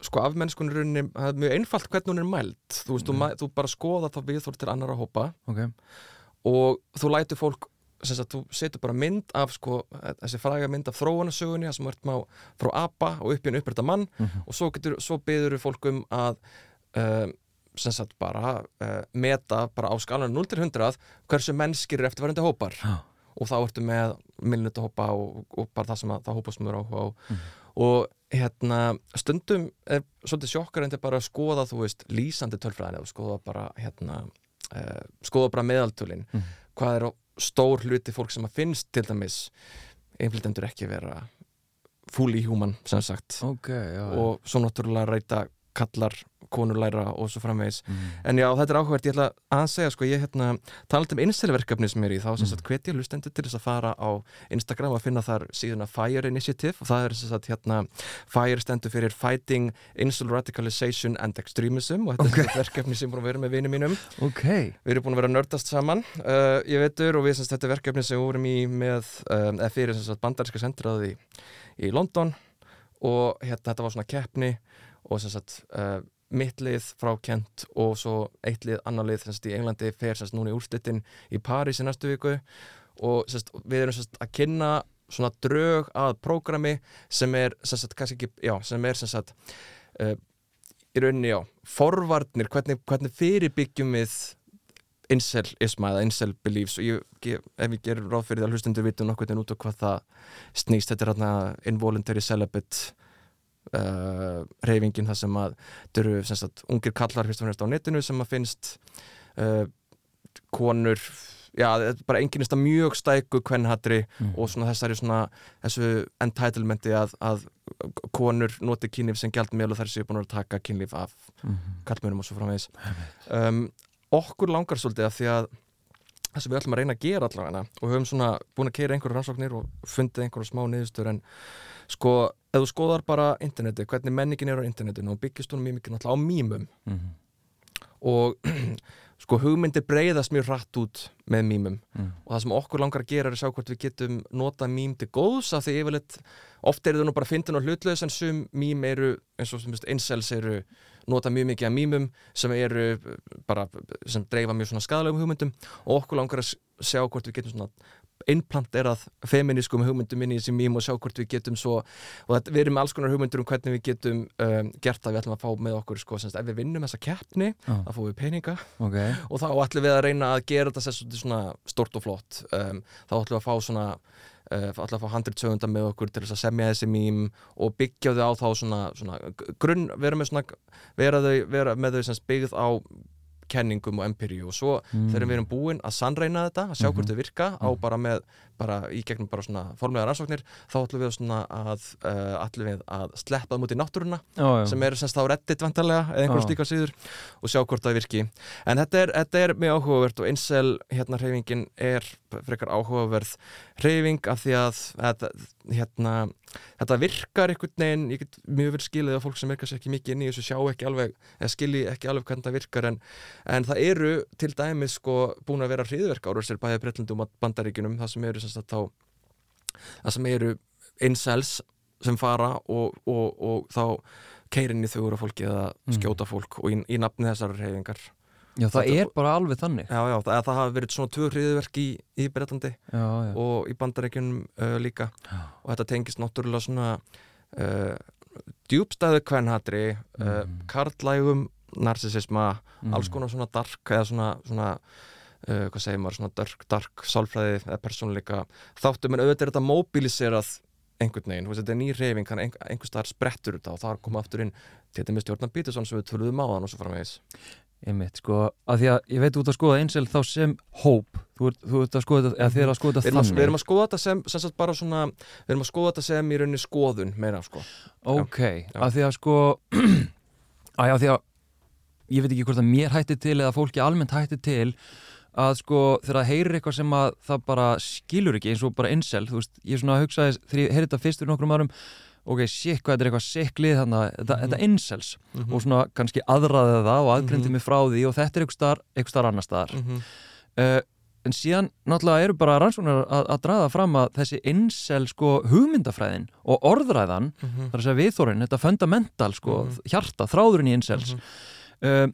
sko, afmennskun er rauninni, það er mjög einfalt hvernig hún er mælt. Þú veist, þú, mæ- þú bara skoða þá viðþór til annara hópa Ok, og þú lætur fólk sagt, þú setur bara mynd af sko, þessi fræga mynd af þróunasögunni það sem má frá apa og upp í en upprætta mann Mhm. og svo, getur, svo byður fólk um að um, sagt bara uh, meta bara á skalan 0 til 100 hversu mennskir eru eftirverandi hópar já, og þá ertu með millinutta hópa og, og bara það sem að það hópa sem eru áhuga á Mhm. og hérna stundum er svolítið sjokkar en þetta bara að skoða þú veist lýsandi tölfræðin skoða bara hérna uh, skoða bara meðaltölin Mhm. hvað er á stór hluti fólk sem að finnst til dæmis einflitendur ekki vera fully human sem sagt. Ok, já, og svo náttúrulega reyta kallar konur læra og svo framvegis Mm. en já, þetta er áhugvært, ég ætla að segja sko, ég hérna, talað um einstelverkefni sem er í þá sem Mm. sagt hveti hlustendur til þess að fara á Instagram að finna þar síðuna Fire Initiative og það er sem sagt hérna Fire stendur fyrir Fighting Incel Radicalization and Extremism og þetta Ok. er okay. verkefni sem búin að vera með vinum mínum ok, við erum búin að vera að nördast saman uh, ég veitur og við sem sagt þetta er verkefni sem við vorum í með, um, eða fyrir sem sagt bandaríska sendiráði í, í London og hérna þetta var svona keppni og sem sagt uh, mitt lið frá Kent og svo eitt lið, annar lið sem sagt í Englandi fer sem sagt núna í úrslitin í París í næstu viku. Og sem sagt við erum sem sagt að kynna svona drög að prógrami sem er sem sagt kannski ekki, já, sem er sem sagt uh, í rauninni, já, forvarnir. Hvernig, hvernig fyrirbyggjum við incel-isma eða incel-beliefs og ég, ég, ef ég gerir ráð fyrir það hlustundur vitum nokkuð en út á hvað það snýst. Þetta er hérna involuntary celibate uh, reyfingin það sem að sem sagt ungir kallar fyrst og fremst á netinu sem að finnst uh, konur já, bara enginnist að mjög stæku kvennhatri Mm. og svona þessari svona þessu entitlementi að, að konur noti kynlíf sem gjaldmiðl og þær séu búin að taka kynlíf af Mhm. kallmönum og svo framvegis um, okkur langar svolítið að því að það sem við ætlum að reyna að gera allavega og höfum svona búin að keira einhverju rannsóknir og fundið einhverju smá niðurstur en sko, ef þú skoðar bara interneti, hvernig menningin er á internetinu og byggist hún mjög mikið náttúrulega á mýmum Mhm. og [CLEARS THROAT] sko hugmyndir breyðast mjög hratt út með mýmum mm. og það sem okkur langar að gera er að sjá hvort við getum nota mým til góðs af því yfirleitt oft eru þau nú bara fyndin og hlutlaus en sum mým eru eins og einsels eru nota mjög mikið af mýmum sem eru bara sem dreifa mjög svona skadalegum hugmyndum og okkur langar að sjá hvort við getum svona innplanterað feminískum hugmyndum inn í þessi mým og sjá hvort við getum svo og þetta, við erum með alls konar hugmyndur um hvernig við getum um, gert það við ætlum að fá með okkur sko, semst, ef við vinnum þessa keppni ah. þá fáum við peninga okay. og þá ætlum við að reyna að gera þetta svona stort og flott um, þá ætlum við að fá svona uh, ætlum að fá handrit sögunda með okkur til þess að semja þessi mým og byggja þau á þá svona, svona grunn, vera með svona vera, þau, vera með þau byggð á kenningum og empiríu og svo mm. þegar við erum búin að sannreina þetta að sjá hvort Mhm. þau virka á Mhm. bara með bara í gegnum bara svona formlega rannsóknir þá ætlum við svona að uh, ætlum við að sleppa það mútið náttúruna já. sem eru semst á reddit vantarlega eða einhvers Já. líka síður og sjá hvort það virki en þetta er, þetta er mjög áhugavert og einsel hérna hreyfingin er frekar áhugaverð hreyfing af því að þetta, hérna, þetta virkar einhvern veginn, ég get mjög vel skilið að fólk sem virkar sér ekki mikið inn í þessu sjá ekki alveg eða skilji ekki alveg hvernig það virkar en, en það eru til dæmis sko búin að vera hriðverk árusir bæðið breytlandum og bandaríkunum það sem eru að þá það sem eru incels sem fara og, og, og þá keirin í þaugur á fólki eða Mm. skjóta fólk og í, í nafni þessar reyfingar já, það Þetta- er bara alveg þannig já, já, það, það hafa verið svona tvö hriðverk í, í Bretlandi já, já. og í bandaríkjunum uh, líka Já. og þetta tengist náttúrulega svona uh, djúbstæðu kvenhatri uh, Mm. karlægum narsisisma, Mm. alls konar svona dark eða svona, svona uh, hvað segir maður, svona dark, dark sálfræði eða persónuleika þáttum en auðvitað er þetta móbiliserað einhvern veginn, þetta er ný reyfing þannig einhver, einhver staðar sprettur þetta og það er komið aftur inn til þetta með stjórnan Peterson sem við töluðum á þann og svo framvegis. Einmitt, sko, að því að ég veit út að skoða einsel þá sem hóp, þú ert, þú ert að skoða þetta, eða þið er að skoða þetta þannig. við erum að skoða þetta sem, sem sagt bara svona við erum að skoða þetta sem í rauninni skoðun meira sko. Ok, Já. að því að sko [CLEARS THROAT] að já, því að ég veit ekki hvort að mér hætti til eða fólki almennt hætti til að sko þegar það heyrir eitthvað sem að það bara skilur ekki eins og bara incel, þú veist, ég svona hugsaði þegar ég heyrði þetta fyrst fyrir nokkrum árum ok, shit, hvað þetta er eitthvað siklið þannig að þetta, Mhm. þetta incels Mhm. og svona kannski aðraðið það og aðgrindi Mhm. mig frá því og þetta er eitthvað starf, eitthvað starf annar staðar mm -hmm. uh, en síðan náttúrulega eru bara rannsóknar að, að draða fram að þessi incel sko hugmyndafræðin og orðræðan Mhm. þar að segja viðþórin, þetta fundamental sko, Mhm. hjarta, þráðurinn í incels uh,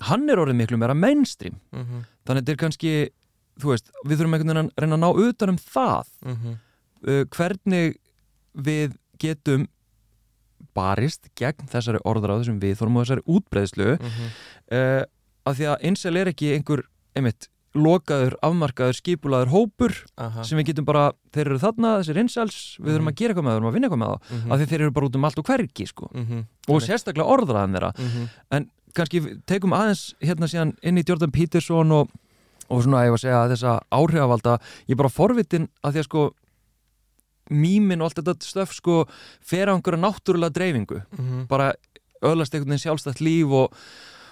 hann er orðið miklu meira mainstream, Mhm. þannig að þetta er kannski veist, við þurfum einhvern veginn að reyna að ná utan um það Mhm. uh, hvernig við getum barist gegn þessari orðræðu, þessum viðþórum og þessari útbreiðslu Mhm. uh, að því að incel er ekki einhver einmitt, lokaður, afmarkaður, skipulaður hópur Aha. sem við getum bara, þeir eru þarna, þessir incels við þurfum Mhm. að gera eitthvað með það, við þurfum að vinna eitthvað með það Mhm. af því þeir eru bara út um allt og hvergi sko. Mhm. og sérstaklega orðræðan þeirra Mhm. Kannski við tekum aðeins hérna síðan inn í Jordan Peterson og, og svona ég var að segja þessa áhrifavalda. Ég er bara forvitin að því að sko mýmin og allt þetta stöf sko fer á einhverja náttúrulega dreifingu. Mhm. bara öðlast einhvern veginn sjálfstætt líf og,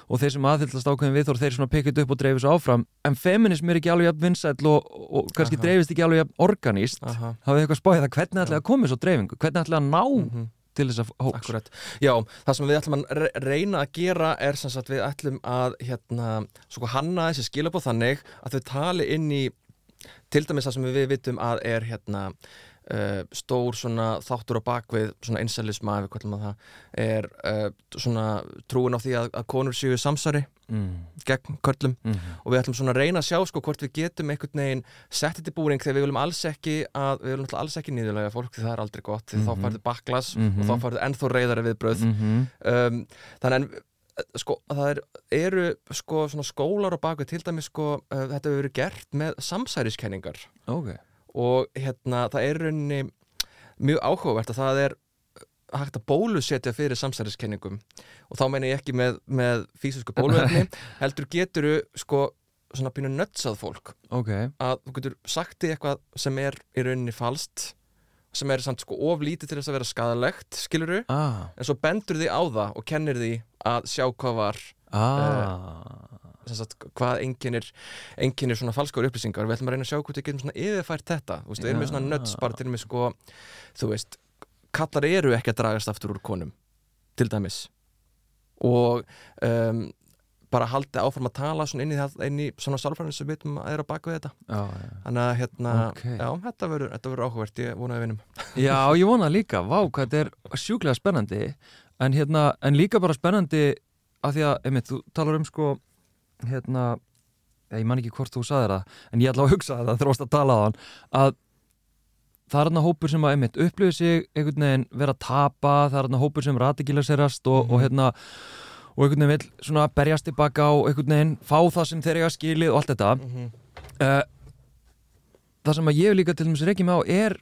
og þeir sem aðhyllast ákveðin við þeir svona pekit upp og dreifir svo áfram. En feminism er ekki alveg jafn vinsæll og, og kannski Aha. dreifist ekki alveg jafn organíst hafið þið eitthvað spáðið það? Hvernig ætlaði að koma svo dreifingu? Hvernig ætlaði að ná Mhm. Til þess að hóps. Akkurat, já, það sem við ætlum að re- reyna að gera er sem sagt við ætlum að hérna, svo hanna þessi skilabóð þannig að þau tali inn í til dæmis það sem við vitum að er hérna uh, stór svona þáttur á bakvið svona inselisma ef við kvöldum að það er uh, svona trúin á því að, að konur séu samsari mm. gegn körlum Mm. og við ætlum svona að reyna að sjá sko hvort við getum einhvern veginn sett þetta í búring þegar við viljum alls ekki að við viljum alls ekki nýðulega fólk því það er aldrei gott því Mhm. þá færðu baklas Mhm. og þá færðu ennþá reyðari viðbröð Mm um, þannig en eh, sko það er, eru sko svona skólar á baku til dæmis sko uh, þetta hefur verið gert með samsæriskenningar ok og hérna það er rauninni mjög áhugavert að það er hægt að bólusetja fyrir samsæriskenningum. Og þá meina ég ekki með, með físisku bóluefni [LAUGHS] heldur geturu sko svona pínu nötsað fólk. Ok. Að þú getur sagt því eitthvað sem er í rauninni falskt sem er samt sko of lítið til þess að vera skadalegt skiluru, ah. en svo bendur því á það og kennir því að sjá hvað var ah. sem sagt, hvað enginnir enginnir svona falskar upplýsingar. Við ætlum að reyna að sjá hvort við getum svona yfirfært þetta. Þú veist, við erum með svona Já. nöts bara til með sko þú veist, kallar eru ekki að dragast aftur úr konum til dæmis. Og um, bara haldi áfram að tala svona inn í, inn í svona sálfræðin sem við vitum að er á baku þetta. Já, já. þannig að hérna, Ok. já, þetta verður, þetta verður áhugavert. Ég vonaði vinnum. [LAUGHS] Já, ég vona það líka, vá, hvað þetta er sjúklega spennandi. En, hérna, en líka bara spennandi að því að, einmitt, þú talar um sko hérna, ég man ekki hvort þú sagðir það, en ég ætla að hugsa það varst að tala á hann, að það er hérna hópur sem að, einmitt, upplifir sig einhvern veginn vera að tapa, það er hérna hópur sem ratikilaserast og, og Mhm. hérna og einhvern veginn vil svona berjast tilbaka og einhvern veginn fá það sem þeir eiga skilið og allt þetta uh, það sem að ég líka til dæmis reykja mig á er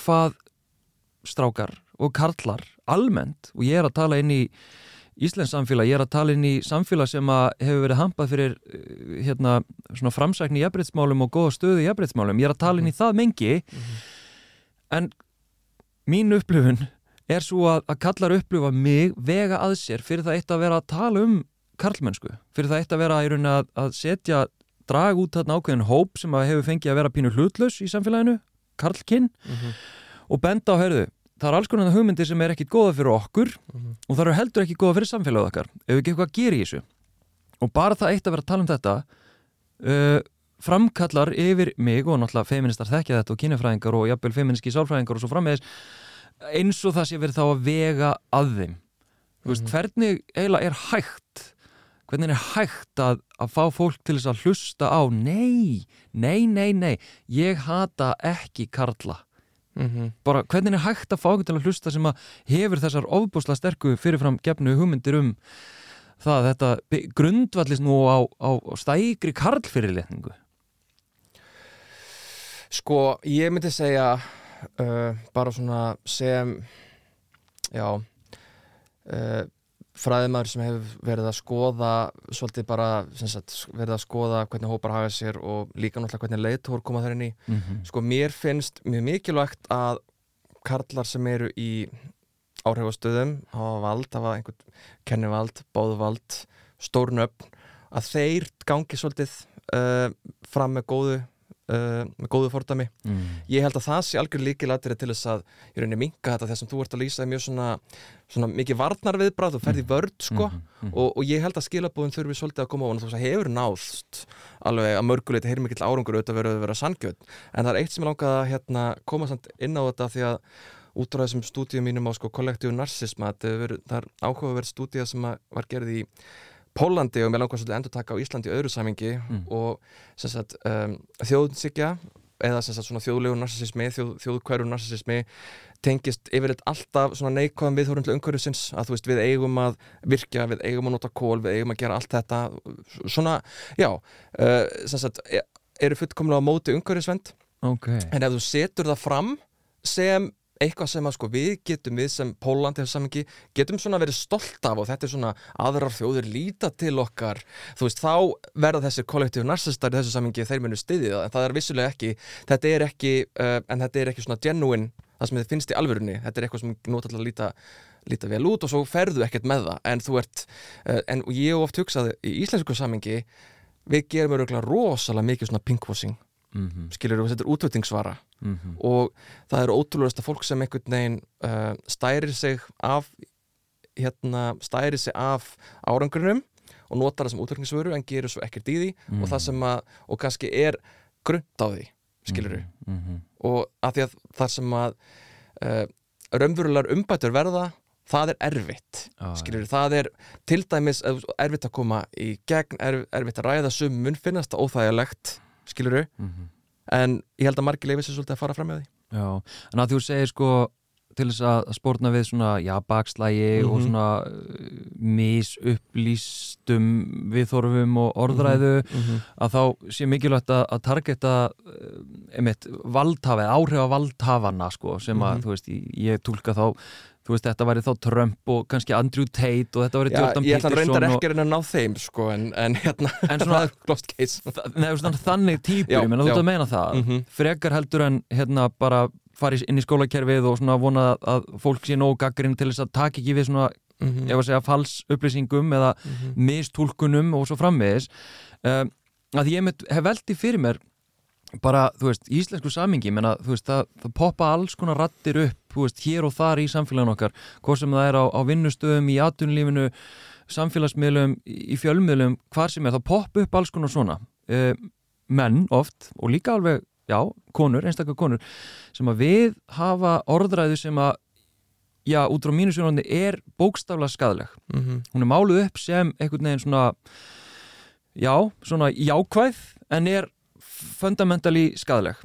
hvað strákar og karlar almennt og ég er að tala inn í Íslensk samfélag, ég er að tala inn í samfélag sem hefur verið hampað fyrir uh, hérna svona framsækni í jafnbreytsmálum og góða stöðu í jafnbreytsmálum, ég er að tala inn í það mengi. En mín upplifun er svo að, að kallar upplifa mig vega að sér fyrir það eitt að vera að tala um karlmennsku, fyrir það eitt að vera að, að setja drag út þarna ákveðin hóp sem að hefur fengið að vera pínu hlutlaus í samfélaginu, karlkinn og benda á hörðu það er alls konar hugmyndir sem er ekkit góða fyrir okkur og það eru heldur ekki góða fyrir samfélagið okkar ef við ekki eitthvað að gera í þessu. Og bara það eitt að vera að tala um þetta uh, framkallar yfir mig og náttúrulega feministar þekkja þetta og kynjafræðingar og jafnvel feministki sálfræðingar og svo frammeðis eins og það sé verið þá að vega að þeim. Veist, Mhm. hvernig eiginlega er hægt hvernig er hægt að, að fá fólk til þess að hlusta á nei, nei, nei, nei ég hata ekki karla bara hvernig er hægt að fá okkur til að hlusta sem að hefur þessar ofbúsla sterku fyrirfram gefnu hugmyndir um það að þetta grundvallist nú á, á stækri karlfyrirletningu Sko, ég myndi segja uh, bara svona sem já uh, fræðimæður sem hefur verið að skoða svolítið bara sagt, verið að skoða hvernig hópar hafa sér og líka náttúrulega hvernig leiðtór koma þar inn í mm -hmm. sko mér finnst mjög mikilvægt að karlar sem eru í áhrifastöðum hafa vald, hafa einhvern kennivald, báðvald stórnöfn, að þeir gangi svolítið uh, fram með góðu uh, með góðu fordami mm. ég held að það sé algjör líkilættir til þess að í rauninni minka þetta þess að þú ert að lýsa mjög svona, svona mikið varnar viðbrað þú ferði vörd sko mm -hmm. og, og ég held að skilabúðin þurfi svolítið að koma á og þú veist að hefur náðst alveg að mörguleiti heyrðu mikill árangur auðvitað verið að vera sanngjöld en það er eitt sem ég langaði að hérna, koma inn á þetta því að út frá þessum stúdíum mínum á sko kollektíu narsisma það er, er áhugaverð stúdía sem var gerð í Pólandi og mér langar svolítið að endur taka á Íslandi öðru samingi Mm. og sagt um, þjóðnsikja eða sagt svona þjóðlegu narsismi þjóð, þjóðkværu narsismi tengist yfirleitt alltaf svona neikvæðum viðhórum til umhverfisins að þú veist við eigum að virkja, við eigum að nota kól, við eigum að gera allt þetta svona, já uh, sagt, e- eru fullkomlega á móti umhverfisvend ok en ef þú setur það fram sem eitthvað sem að sko við getum við sem Póland í þessu samingi getum svona verið stolt af og þetta er svona aðrar þjóðir líta til okkar. Þú veist þá verða þessir kollektíu narsistar í þessu samingi þeir munu styðið það en það er vissulega ekki þetta er ekki, uh, en þetta er ekki svona genuine það sem þið finnst í alvörunni. Þetta er eitthvað sem nú ætla að líta líta vel út og svo ferðu ekkert með það. En þú ert, uh, en ég hef oft hugsaði í íslensku samingi við gerum rosalega mikið svona pinkwashing mm -hmm. skilur við, þetta er útvötingsvara Mm -hmm. og það eru ótrúlega fólk sem einhvern veginn uh, stærir sig af hérna, stærir sig af árangurinnum og notar það sem útverkningsvöru en gerur svo ekkert í því Mm. og það sem að, og kannski er grunnt á því, skilur við mm -hmm. og að því að það sem að uh, raunverulegar umbætur verða það er erfitt Ah, skilur það er til dæmis erfitt að koma í gegn, erf, erfitt að ræða sum mun finnast það óþægilegt skilur mm -hmm. en ég held að margir leifir sér svolítið að fara fram með því Já, en að þú segir sko til þess að spórna við svona já, bakslægi og Mhm. svona uh, misupplýstum viðþorfum og orðræðu að þá sé mikilvægt að, að targeta uh, einmitt valdhafi, áhrif að valdhafana sko, sem að, Mhm. þú veist, ég, ég tólka þá þú veist, þetta væri þá Trump og kannski Andrew Tate og þetta væri Jordan ég ætla að Peterson og, ekki að ná þeim sko, en, en hérna, En [LAUGHS] svona- það er lost case Þa- Nei, þannig típur, ég menna þú ert að meina það Mhm. frekar heldur en hérna bara fara inn í skólakerfið og svona vona að fólk sé nógu gaggrinn til þess að taka ekki við svona, Mhm. ef að segja, fals upplýsingum eða Mhm. mistúlkunum og svo framvegis um, að ég hef veldi fyrir mér bara, þú veist, íslensku samingi menna, þú veist, það, það poppa alls konar rattir upp, þú veist, hér og þar í samfélaginu okkar hvort sem það er á, á vinnustöðum, í atvinnulífinu samfélagsmiðlum, í fjölmiðlum hvar sem er, þá popp upp alls konar svona uh, menn oft og líka alveg, já, konur, einstaklega konur sem að við hafa orðræðu sem að já, út frá mínu sjónandi er bókstaflega skadleg mm -hmm. hún er máluð upp sem einhvern veginn svona já, svona jákvæð en er fundamentally skadleg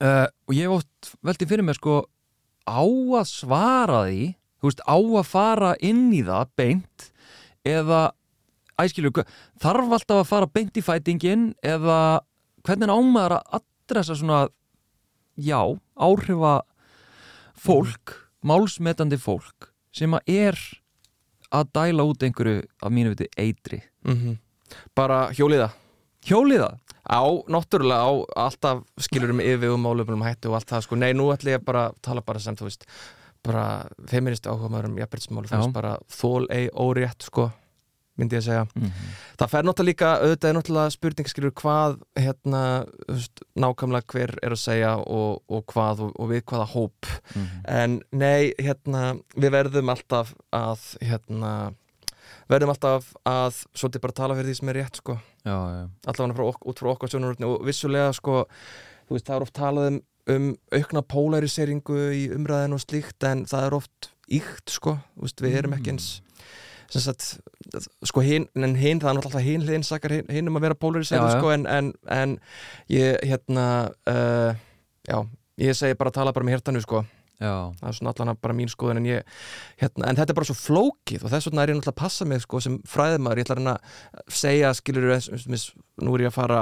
uh, og ég oft veltið fyrir mér sko á að svara því veist, á að fara inn í það beint eða æskilju, þarf alltaf að fara beint í fætingin eða hvernig ámaður að adressa svona já, áhrifa fólk málsmetandi fólk sem að er að dæla út einhverju af mínu viti eitri Mm -hmm. bara hjóliða Hjóliða? Á, náttúrulega á alltaf skilurum yfir um málefnum hættu og allt það sko, nei, nú ætlum ég bara að tala bara sem, þú veist, bara feminist áhuga maður um jafnbrytismálu, Já. veist, bara þól ei órétt, sko myndi ég að segja. Mm Það fer náttúrulega líka, auðvitað er náttúrulega spurning skilur hvað, hérna veist, nákvæmlega hver er að segja og, og hvað og, og við hvaða hóp -hmm. en nei, hérna við verðum alltaf að hérna, verðum alltaf að svolítið bara tala fyrir því sem er rétt, sko. Já, já, allavega frá, ok- út frá okkar sjónarhóttni og vissulega sko, þú veist, það er oft talað um, um aukna polariseringu í umræðin og slíkt en það er oft ykt sko, veist, við erum ekki eins sem sagt, sko hinn en hinn, það er náttúrulega alltaf hinn hliðin sakar hinn hin um að vera já. sko en, en, en ég, hérna uh, já, ég segi bara að tala bara með hértanu sko já, það er svona allan bara mín skoðun en ég, hérna, en þetta er bara svo flókið og þess vegna er ég náttúrulega að passa mig sko sem fræðmaður, ég ætla að reyna að segja skilur nú er ég að fara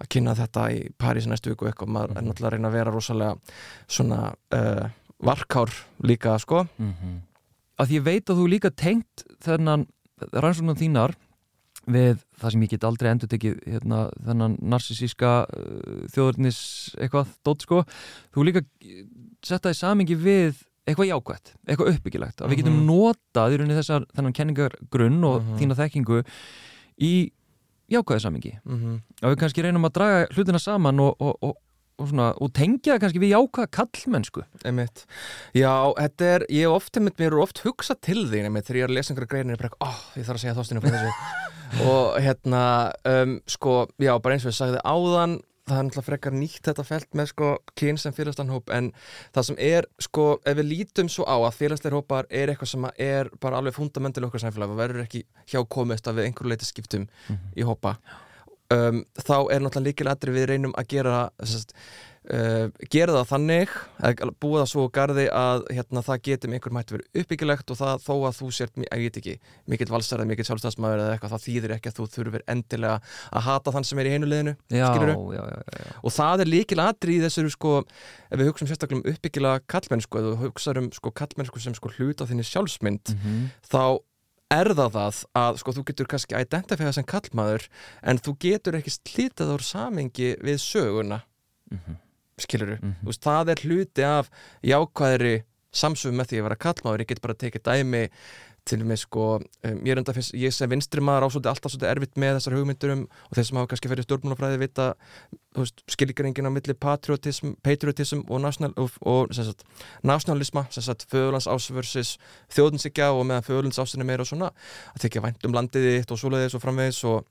að kynna þetta í París næstu viku eitthvað, maður er náttúrulega að reyna að vera rosalega svona uh, varkár líka sko. Mm að því ég veit að þú líka tengt þennan rannsóknan þínar við það sem ég get aldrei endur tekið hérna, þennan narsisíska uh, þjóðurnis eitthvað dótt sko, þú líka setta í samingi við eitthvað jákvætt, eitthvað uppbyggilegt að við getum Mhm. notað í rauninni þessar þennan kenningargrunn og Mhm. þína þekkingu í jákvæði samingi mm -hmm. og við kannski reynum að draga hlutina saman og, og, og, og, svona, og tengja það kannski við jákvæða kallmennsku Einmitt. Já, þetta er, ég hef oft einmitt, mér er oft hugsað til því einmitt, þegar ég er að lesa einhverja greinir, bara, ó, ég þarf að segja þóstinu [LAUGHS] og hérna, um, sko, já, bara eins og ég sagði áðan, það er náttúrulega frekar nýtt þetta felt með sko kyn sem félagslanhóp en það sem er, sko, ef við lítum svo á að félagsleir hópar er eitthvað sem er bara alveg fundamental okkar samfélag og verður ekki hjá komist að við einhverju leiti skiptum í hópa um, þá er náttúrulega líkilega við reynum að gera sest, uh, gera það þannig búa það svo á garði að hérna, það getur með einhverjum hætti verið uppbyggilegt og það þó að þú sért, ég veit ekki mikill valsarað, mikill sjálfstæðsmaður eða eitthvað það þýðir ekki að þú þurfir endilega að hata þann sem er í einu liðinu já, já, já, og það er líkilega í þessu sko, ef við hugsaum sérstaklega um uppbyggilega kallmennsku, við hugsaum um sko, kallmennsku sem sko, hluta þinni sjálfsmynd Mhm. þá er það það að sko, þú getur kannski identifæða sem kallmaður en þú getur ekki slítið úr samengi við söguna Mhm. skiluru, Mhm. þú veist, það er hluti af jákvæðri samsöfum með því að vera kallmaður, ég get bara tekið dæmi til og með sko, um, ég er enda fyrst, ég sem vinstri maður ásvöldi alltaf svolítið erfitt með þessar hugmyndurum og þeir sem hafa kannski fyrir stjórnmálafræði vita, þú veist, skilgringin á milli patriotism, patriotism og, national, og, og sem sagt, nationalisma, sem sagt, föðurlands ásversis þjóðinsikja og meðan föðurlands ásinn er meira og svona, að tekja vænt um landið þitt og svoleiðis og framvegis og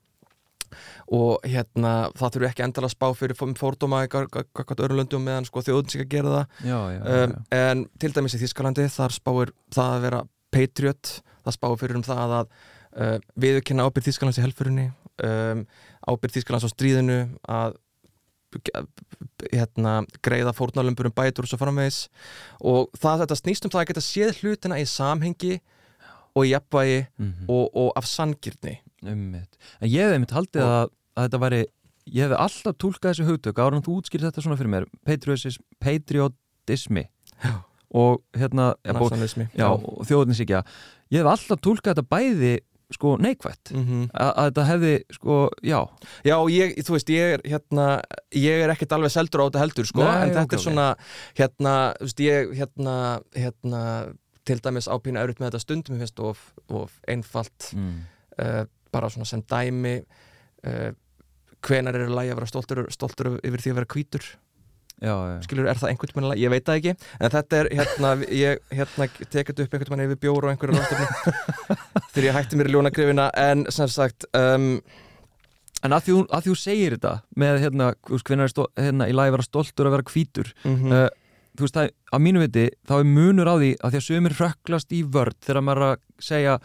og hérna það þurfi ekki endala að spá fyrir fó- fordóma í kakkat öðrum löndum meðan sko þjóðin sig að gera það. Já, já, já, um, en til dæmis í Þískalandi þar spáir það að vera patriot það spáir fyrir um það að uh, viðurkenna ábyrð Þískalands í helfurinni um, ábyrð Þískalands á stríðinu að hérna, greiða fórnalömbur um bætur og svo framvegis og það þetta snýst um það að geta séð hlutina í samhengi og í jafnvægi Mhm. og, og af sangirni Einmitt. En ég hefði einmitt haldið Og- að, að þetta væri, ég hefði alltaf tólkað þessi hugtök en þú útskýrði þetta svona fyrir mér patriotism, patriotismi Já. Og hérna þjóðninsíkja ég hefði alltaf tólkað þetta bæði sko neikvætt. Mm að, að þetta hefði sko, já. Já, ég, þú veist, ég er hérna, ég er ekkert alveg seldur á þetta heldur, sko, Nei, en þetta ok, er svona, hérna, þú veist, ég, hérna, hérna, til dæmis ápínu erut með þetta stundum, ég finnst, of, of einfalt, mm. uh, bara svona sem dæmi, uh, hvenar er lægi að vera stoltur, stoltur yfir því að vera hvítur, já, já. skilur, er það einhvern veginn ég veit það ekki, en þetta er hérna, ég hérna tekit upp einhvern veginn yfir bjóru og einhverju ráttefni [LAUGHS] þegar ég hætti mér í ljónagrifina. En sem sagt um, En að því, að því þú segir þetta með hérna, er stó, hérna, í lagi vera stoltur að vera hvítur mm uh, þú veist, það, að mínu viti þá er munur á því að því að sömur hrökklast í vörd þegar maður að segja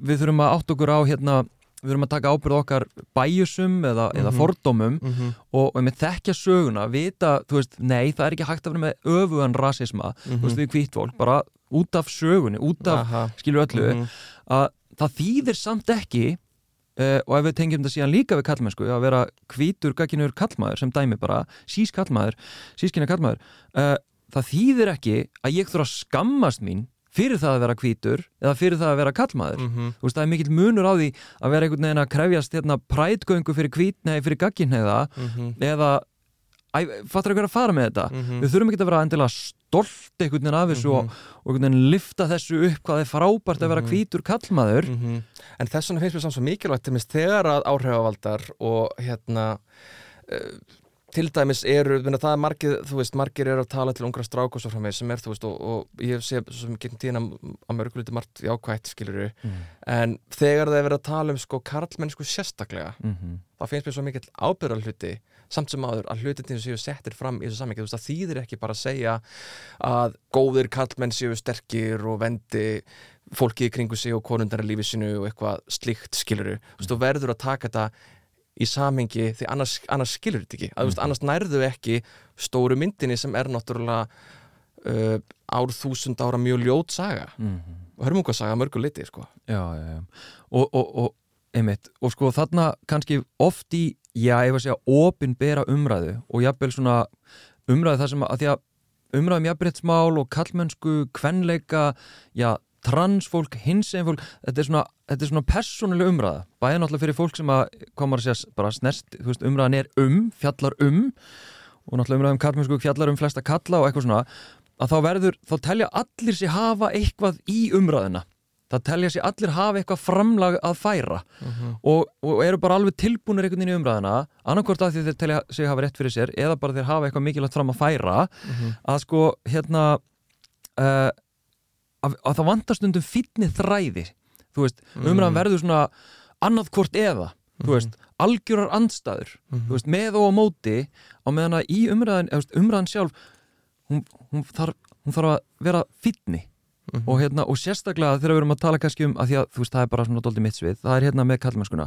við þurfum að átt okkur á hérna við þurfum að taka ábyrð okkar bæjusum eða, eða Mhm. fordómum -hmm. og, og með þekkja söguna, vita, þú veist, nei, það er ekki hægt að vera með öfugan rasisma, þú veist, við hvít fólk, bara út af sögunni, út af, Aha. skilur öllu, Mhm. að það þýðir samt ekki uh, og ef við tengjum þetta síðan líka við kallmennsku, að vera hvítur, gagginur kallmaður sem dæmi bara, sís kallmaður, sískina kallmaður, uh, það þýðir ekki að ég þurfa að skammast mín fyrir það að vera hvítur eða fyrir það að vera kallmaður. Mhm. Þú veist, það er mikill munur á því að vera einhvern veginn að krefjast hérna prætgöngu fyrir hvítnei, fyrir gagginheiða Mhm. eða Æ, fattar ykkur að fara með þetta Mhm. við þurfum ekki að vera endilega stolt einhvern veginn af þessu og, Mhm. og einhvern veginn lifta þessu upp hvað er frábært að vera Mhm. hvítur kallmaður Mhm. En þess vegna finnst mér samt svo mikilvægt þegar að áhrifavaldar og hérna uh, til dæmis eru, minna, það er margir þú veist, margir eru að tala til ungra strák og svo frá mig sem er, þú veist, og, og ég sé sem gegn tíðina að mörguleiti margt jákvætt skiluru, en þegar það er verið að tala um sko karlmennsku sérstaklega Mhm. þá finnst mér svo mikill ábyrðar hluti samt sem áður að hlutin séu settir fram í þessu samhengi, þú veist, það þýðir ekki bara að segja að góðir karlmenn séu sterkir og vendi fólki í kringu sig og konundar í lífi sinu og eitthvað slíkt skiluru þú þú verður að taka þetta í samhengi því annars, annars skilur þetta ekki. Að, þú veist, annars nærðu ekki stóru myndinni sem er náttúrulega uh, ár þúsund ára mjög ljót saga. Mhm. og hörmungasaga að mörgu liti sko. Já, já, já. Og, og, og einmitt, og sko þarna kannski oft í, já, ef að segja opinbera umræðu og jafnvel svona umræðu þar sem að, að því að umræðum jafnbrettsmál og kallmennsku kvenleika, já, transfólk hinsegin fólk, þetta er svona svona persónuleg umræða, bæði náttúrulega fyrir fólk sem að, komar að segja, bara snert þú veist, umræðan er um, fjallar um og náttúrulega umræðum kallmennsku fjallar um flesta kalla og eitthvað svona, að þá verður þá telja allir sér hafa eitthvað í umræðina það telja sér allir hafa eitthvað framlag að færa. Og, og eru bara alveg tilbúinir einhvern veginn í umræðina annarkvort að þeir telja sig hafa rétt fyrir sér eða bara þeir hafa eitthvað mikilvægt fram að færa. Að sko hérna uh, að, að það vantar stundum fínni þræði þú veist, umræðan verður svona annað hvort eða þú veist, algjörar andstæður þú veist, með og á móti á meðan að í umræðan, umræðan sjálf hún, hún, þarf, hún þarf að vera fínni. Og, hérna, og sérstaklega þegar við erum að tala kannski um að því að þú veist það er bara svona dóldi mitt svið það er hérna með kallmennskuna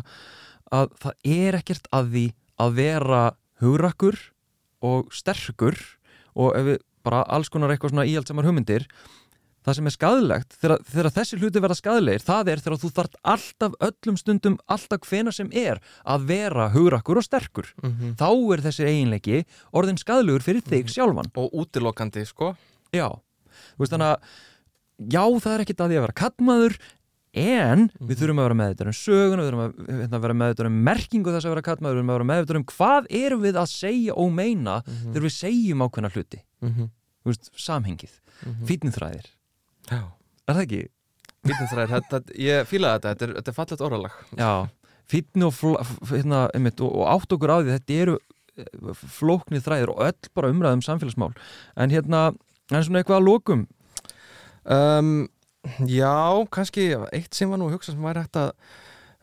að það er ekkert að því að vera hugrakkur og sterkur og ef við bara alls konar eitthvað svona íhaldsamar hugmyndir það sem er skadilegt þegar, þegar þessi hluti verða skadilegir það er þegar þú þart alltaf öllum stundum alltaf hvena sem er að vera hugrakkur og sterkur. Mhm. þá er þessi eiginleiki orðin skadilegur fyrir þig sjálfan. Og útilokandi sko. Já, þú veist þannig að já, það er ekkert að því að vera kattmaður en við þurfum að vera meðvitað um söguna, við þurfum að hérna, vera meðvitað um merkingu þess að vera kattmaður, við þurfum að vera meðvitað um hvað erum við að segja og meina þegar við segjum ákveðna hluti. Mhm. þú veist, samhengið, Mhm. Já, er það ekki? þetta, ég fílaði þetta, þetta er, þetta er fallet orðalag. Já, fítni og, hérna, og, og átt okkur á því þetta eru eh, flóknir þræðir og öll bara umræðum samfélagsmál. En hérna, en svona eitthvað að lokum? Um, Já, kannski eitt sem var nú að hugsa sem væri hægt að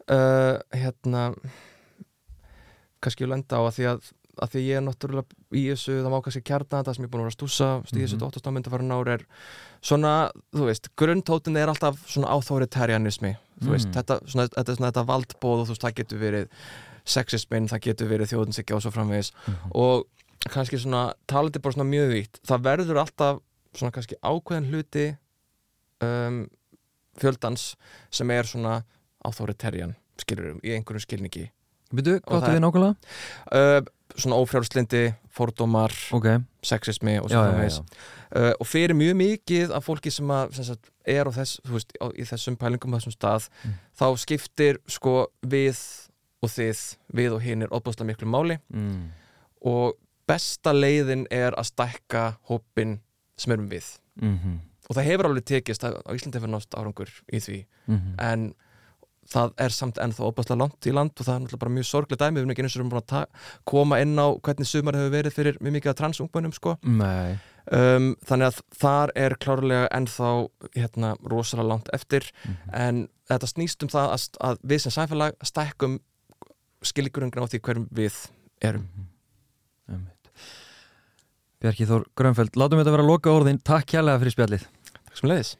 uh, hérna kannski lenda á að því að að því ég er náttúrulega í þessu það má kannski kjarna þetta sem ég er búin að vera að stúsa stíð þessu Mhm. dóttastámynd að fara náur er svona, þú veist, grundtótin er alltaf svona áþóritarianismi þú veist, Mm. þetta, svona, þetta er svona þetta valdbóð og þú veist, það getur verið sexismin, það getur verið þjóðinsikja og svo framvegis og kannski svona, talandi bara svona mjög vítt það verður alltaf svona kannski ákveðin hluti um, fjöldans sem er svona áþóritarian, skilur í einhverju skilningi Og hvað áttu við nákvæmlega? uh, svona ófrjálslindi, fordómar Ok, sexismi og já, svo já, framvegis já. uh, og fyrir mjög mikið af fólki sem, að, sem sagt, er á þess, veist, á, í þessum pælingum á þessum stað, Mm. þá skiptir sko við og þið við og hinn er óbúslega miklu máli Mm. og besta leiðin er að stækka hópin sem erum við Mm -hmm. og það hefur alveg tekist, Íslandi hefur nátt árangur í því Mm -hmm. en það er samt ennþá opaslega langt í land og það er náttúrulega bara mjög sorglega dæmi. Við erum ekki eins og erum búin að koma inn á hvernig sumar hefur verið fyrir mjög mikið af transungmönnum sko. um, þannig að þar er klárlega ennþá hérna, rosalega langt eftir. Mm -hmm. en þetta snýst um það að, að við sem sæfélag stækkum skilgurungra á því hverjum við erum. Mm -hmm. Bjarki Þór Grönfeld, látum við þetta vera að loka orðin Takk kjærlega fyrir spjallið. Takk sem leiðis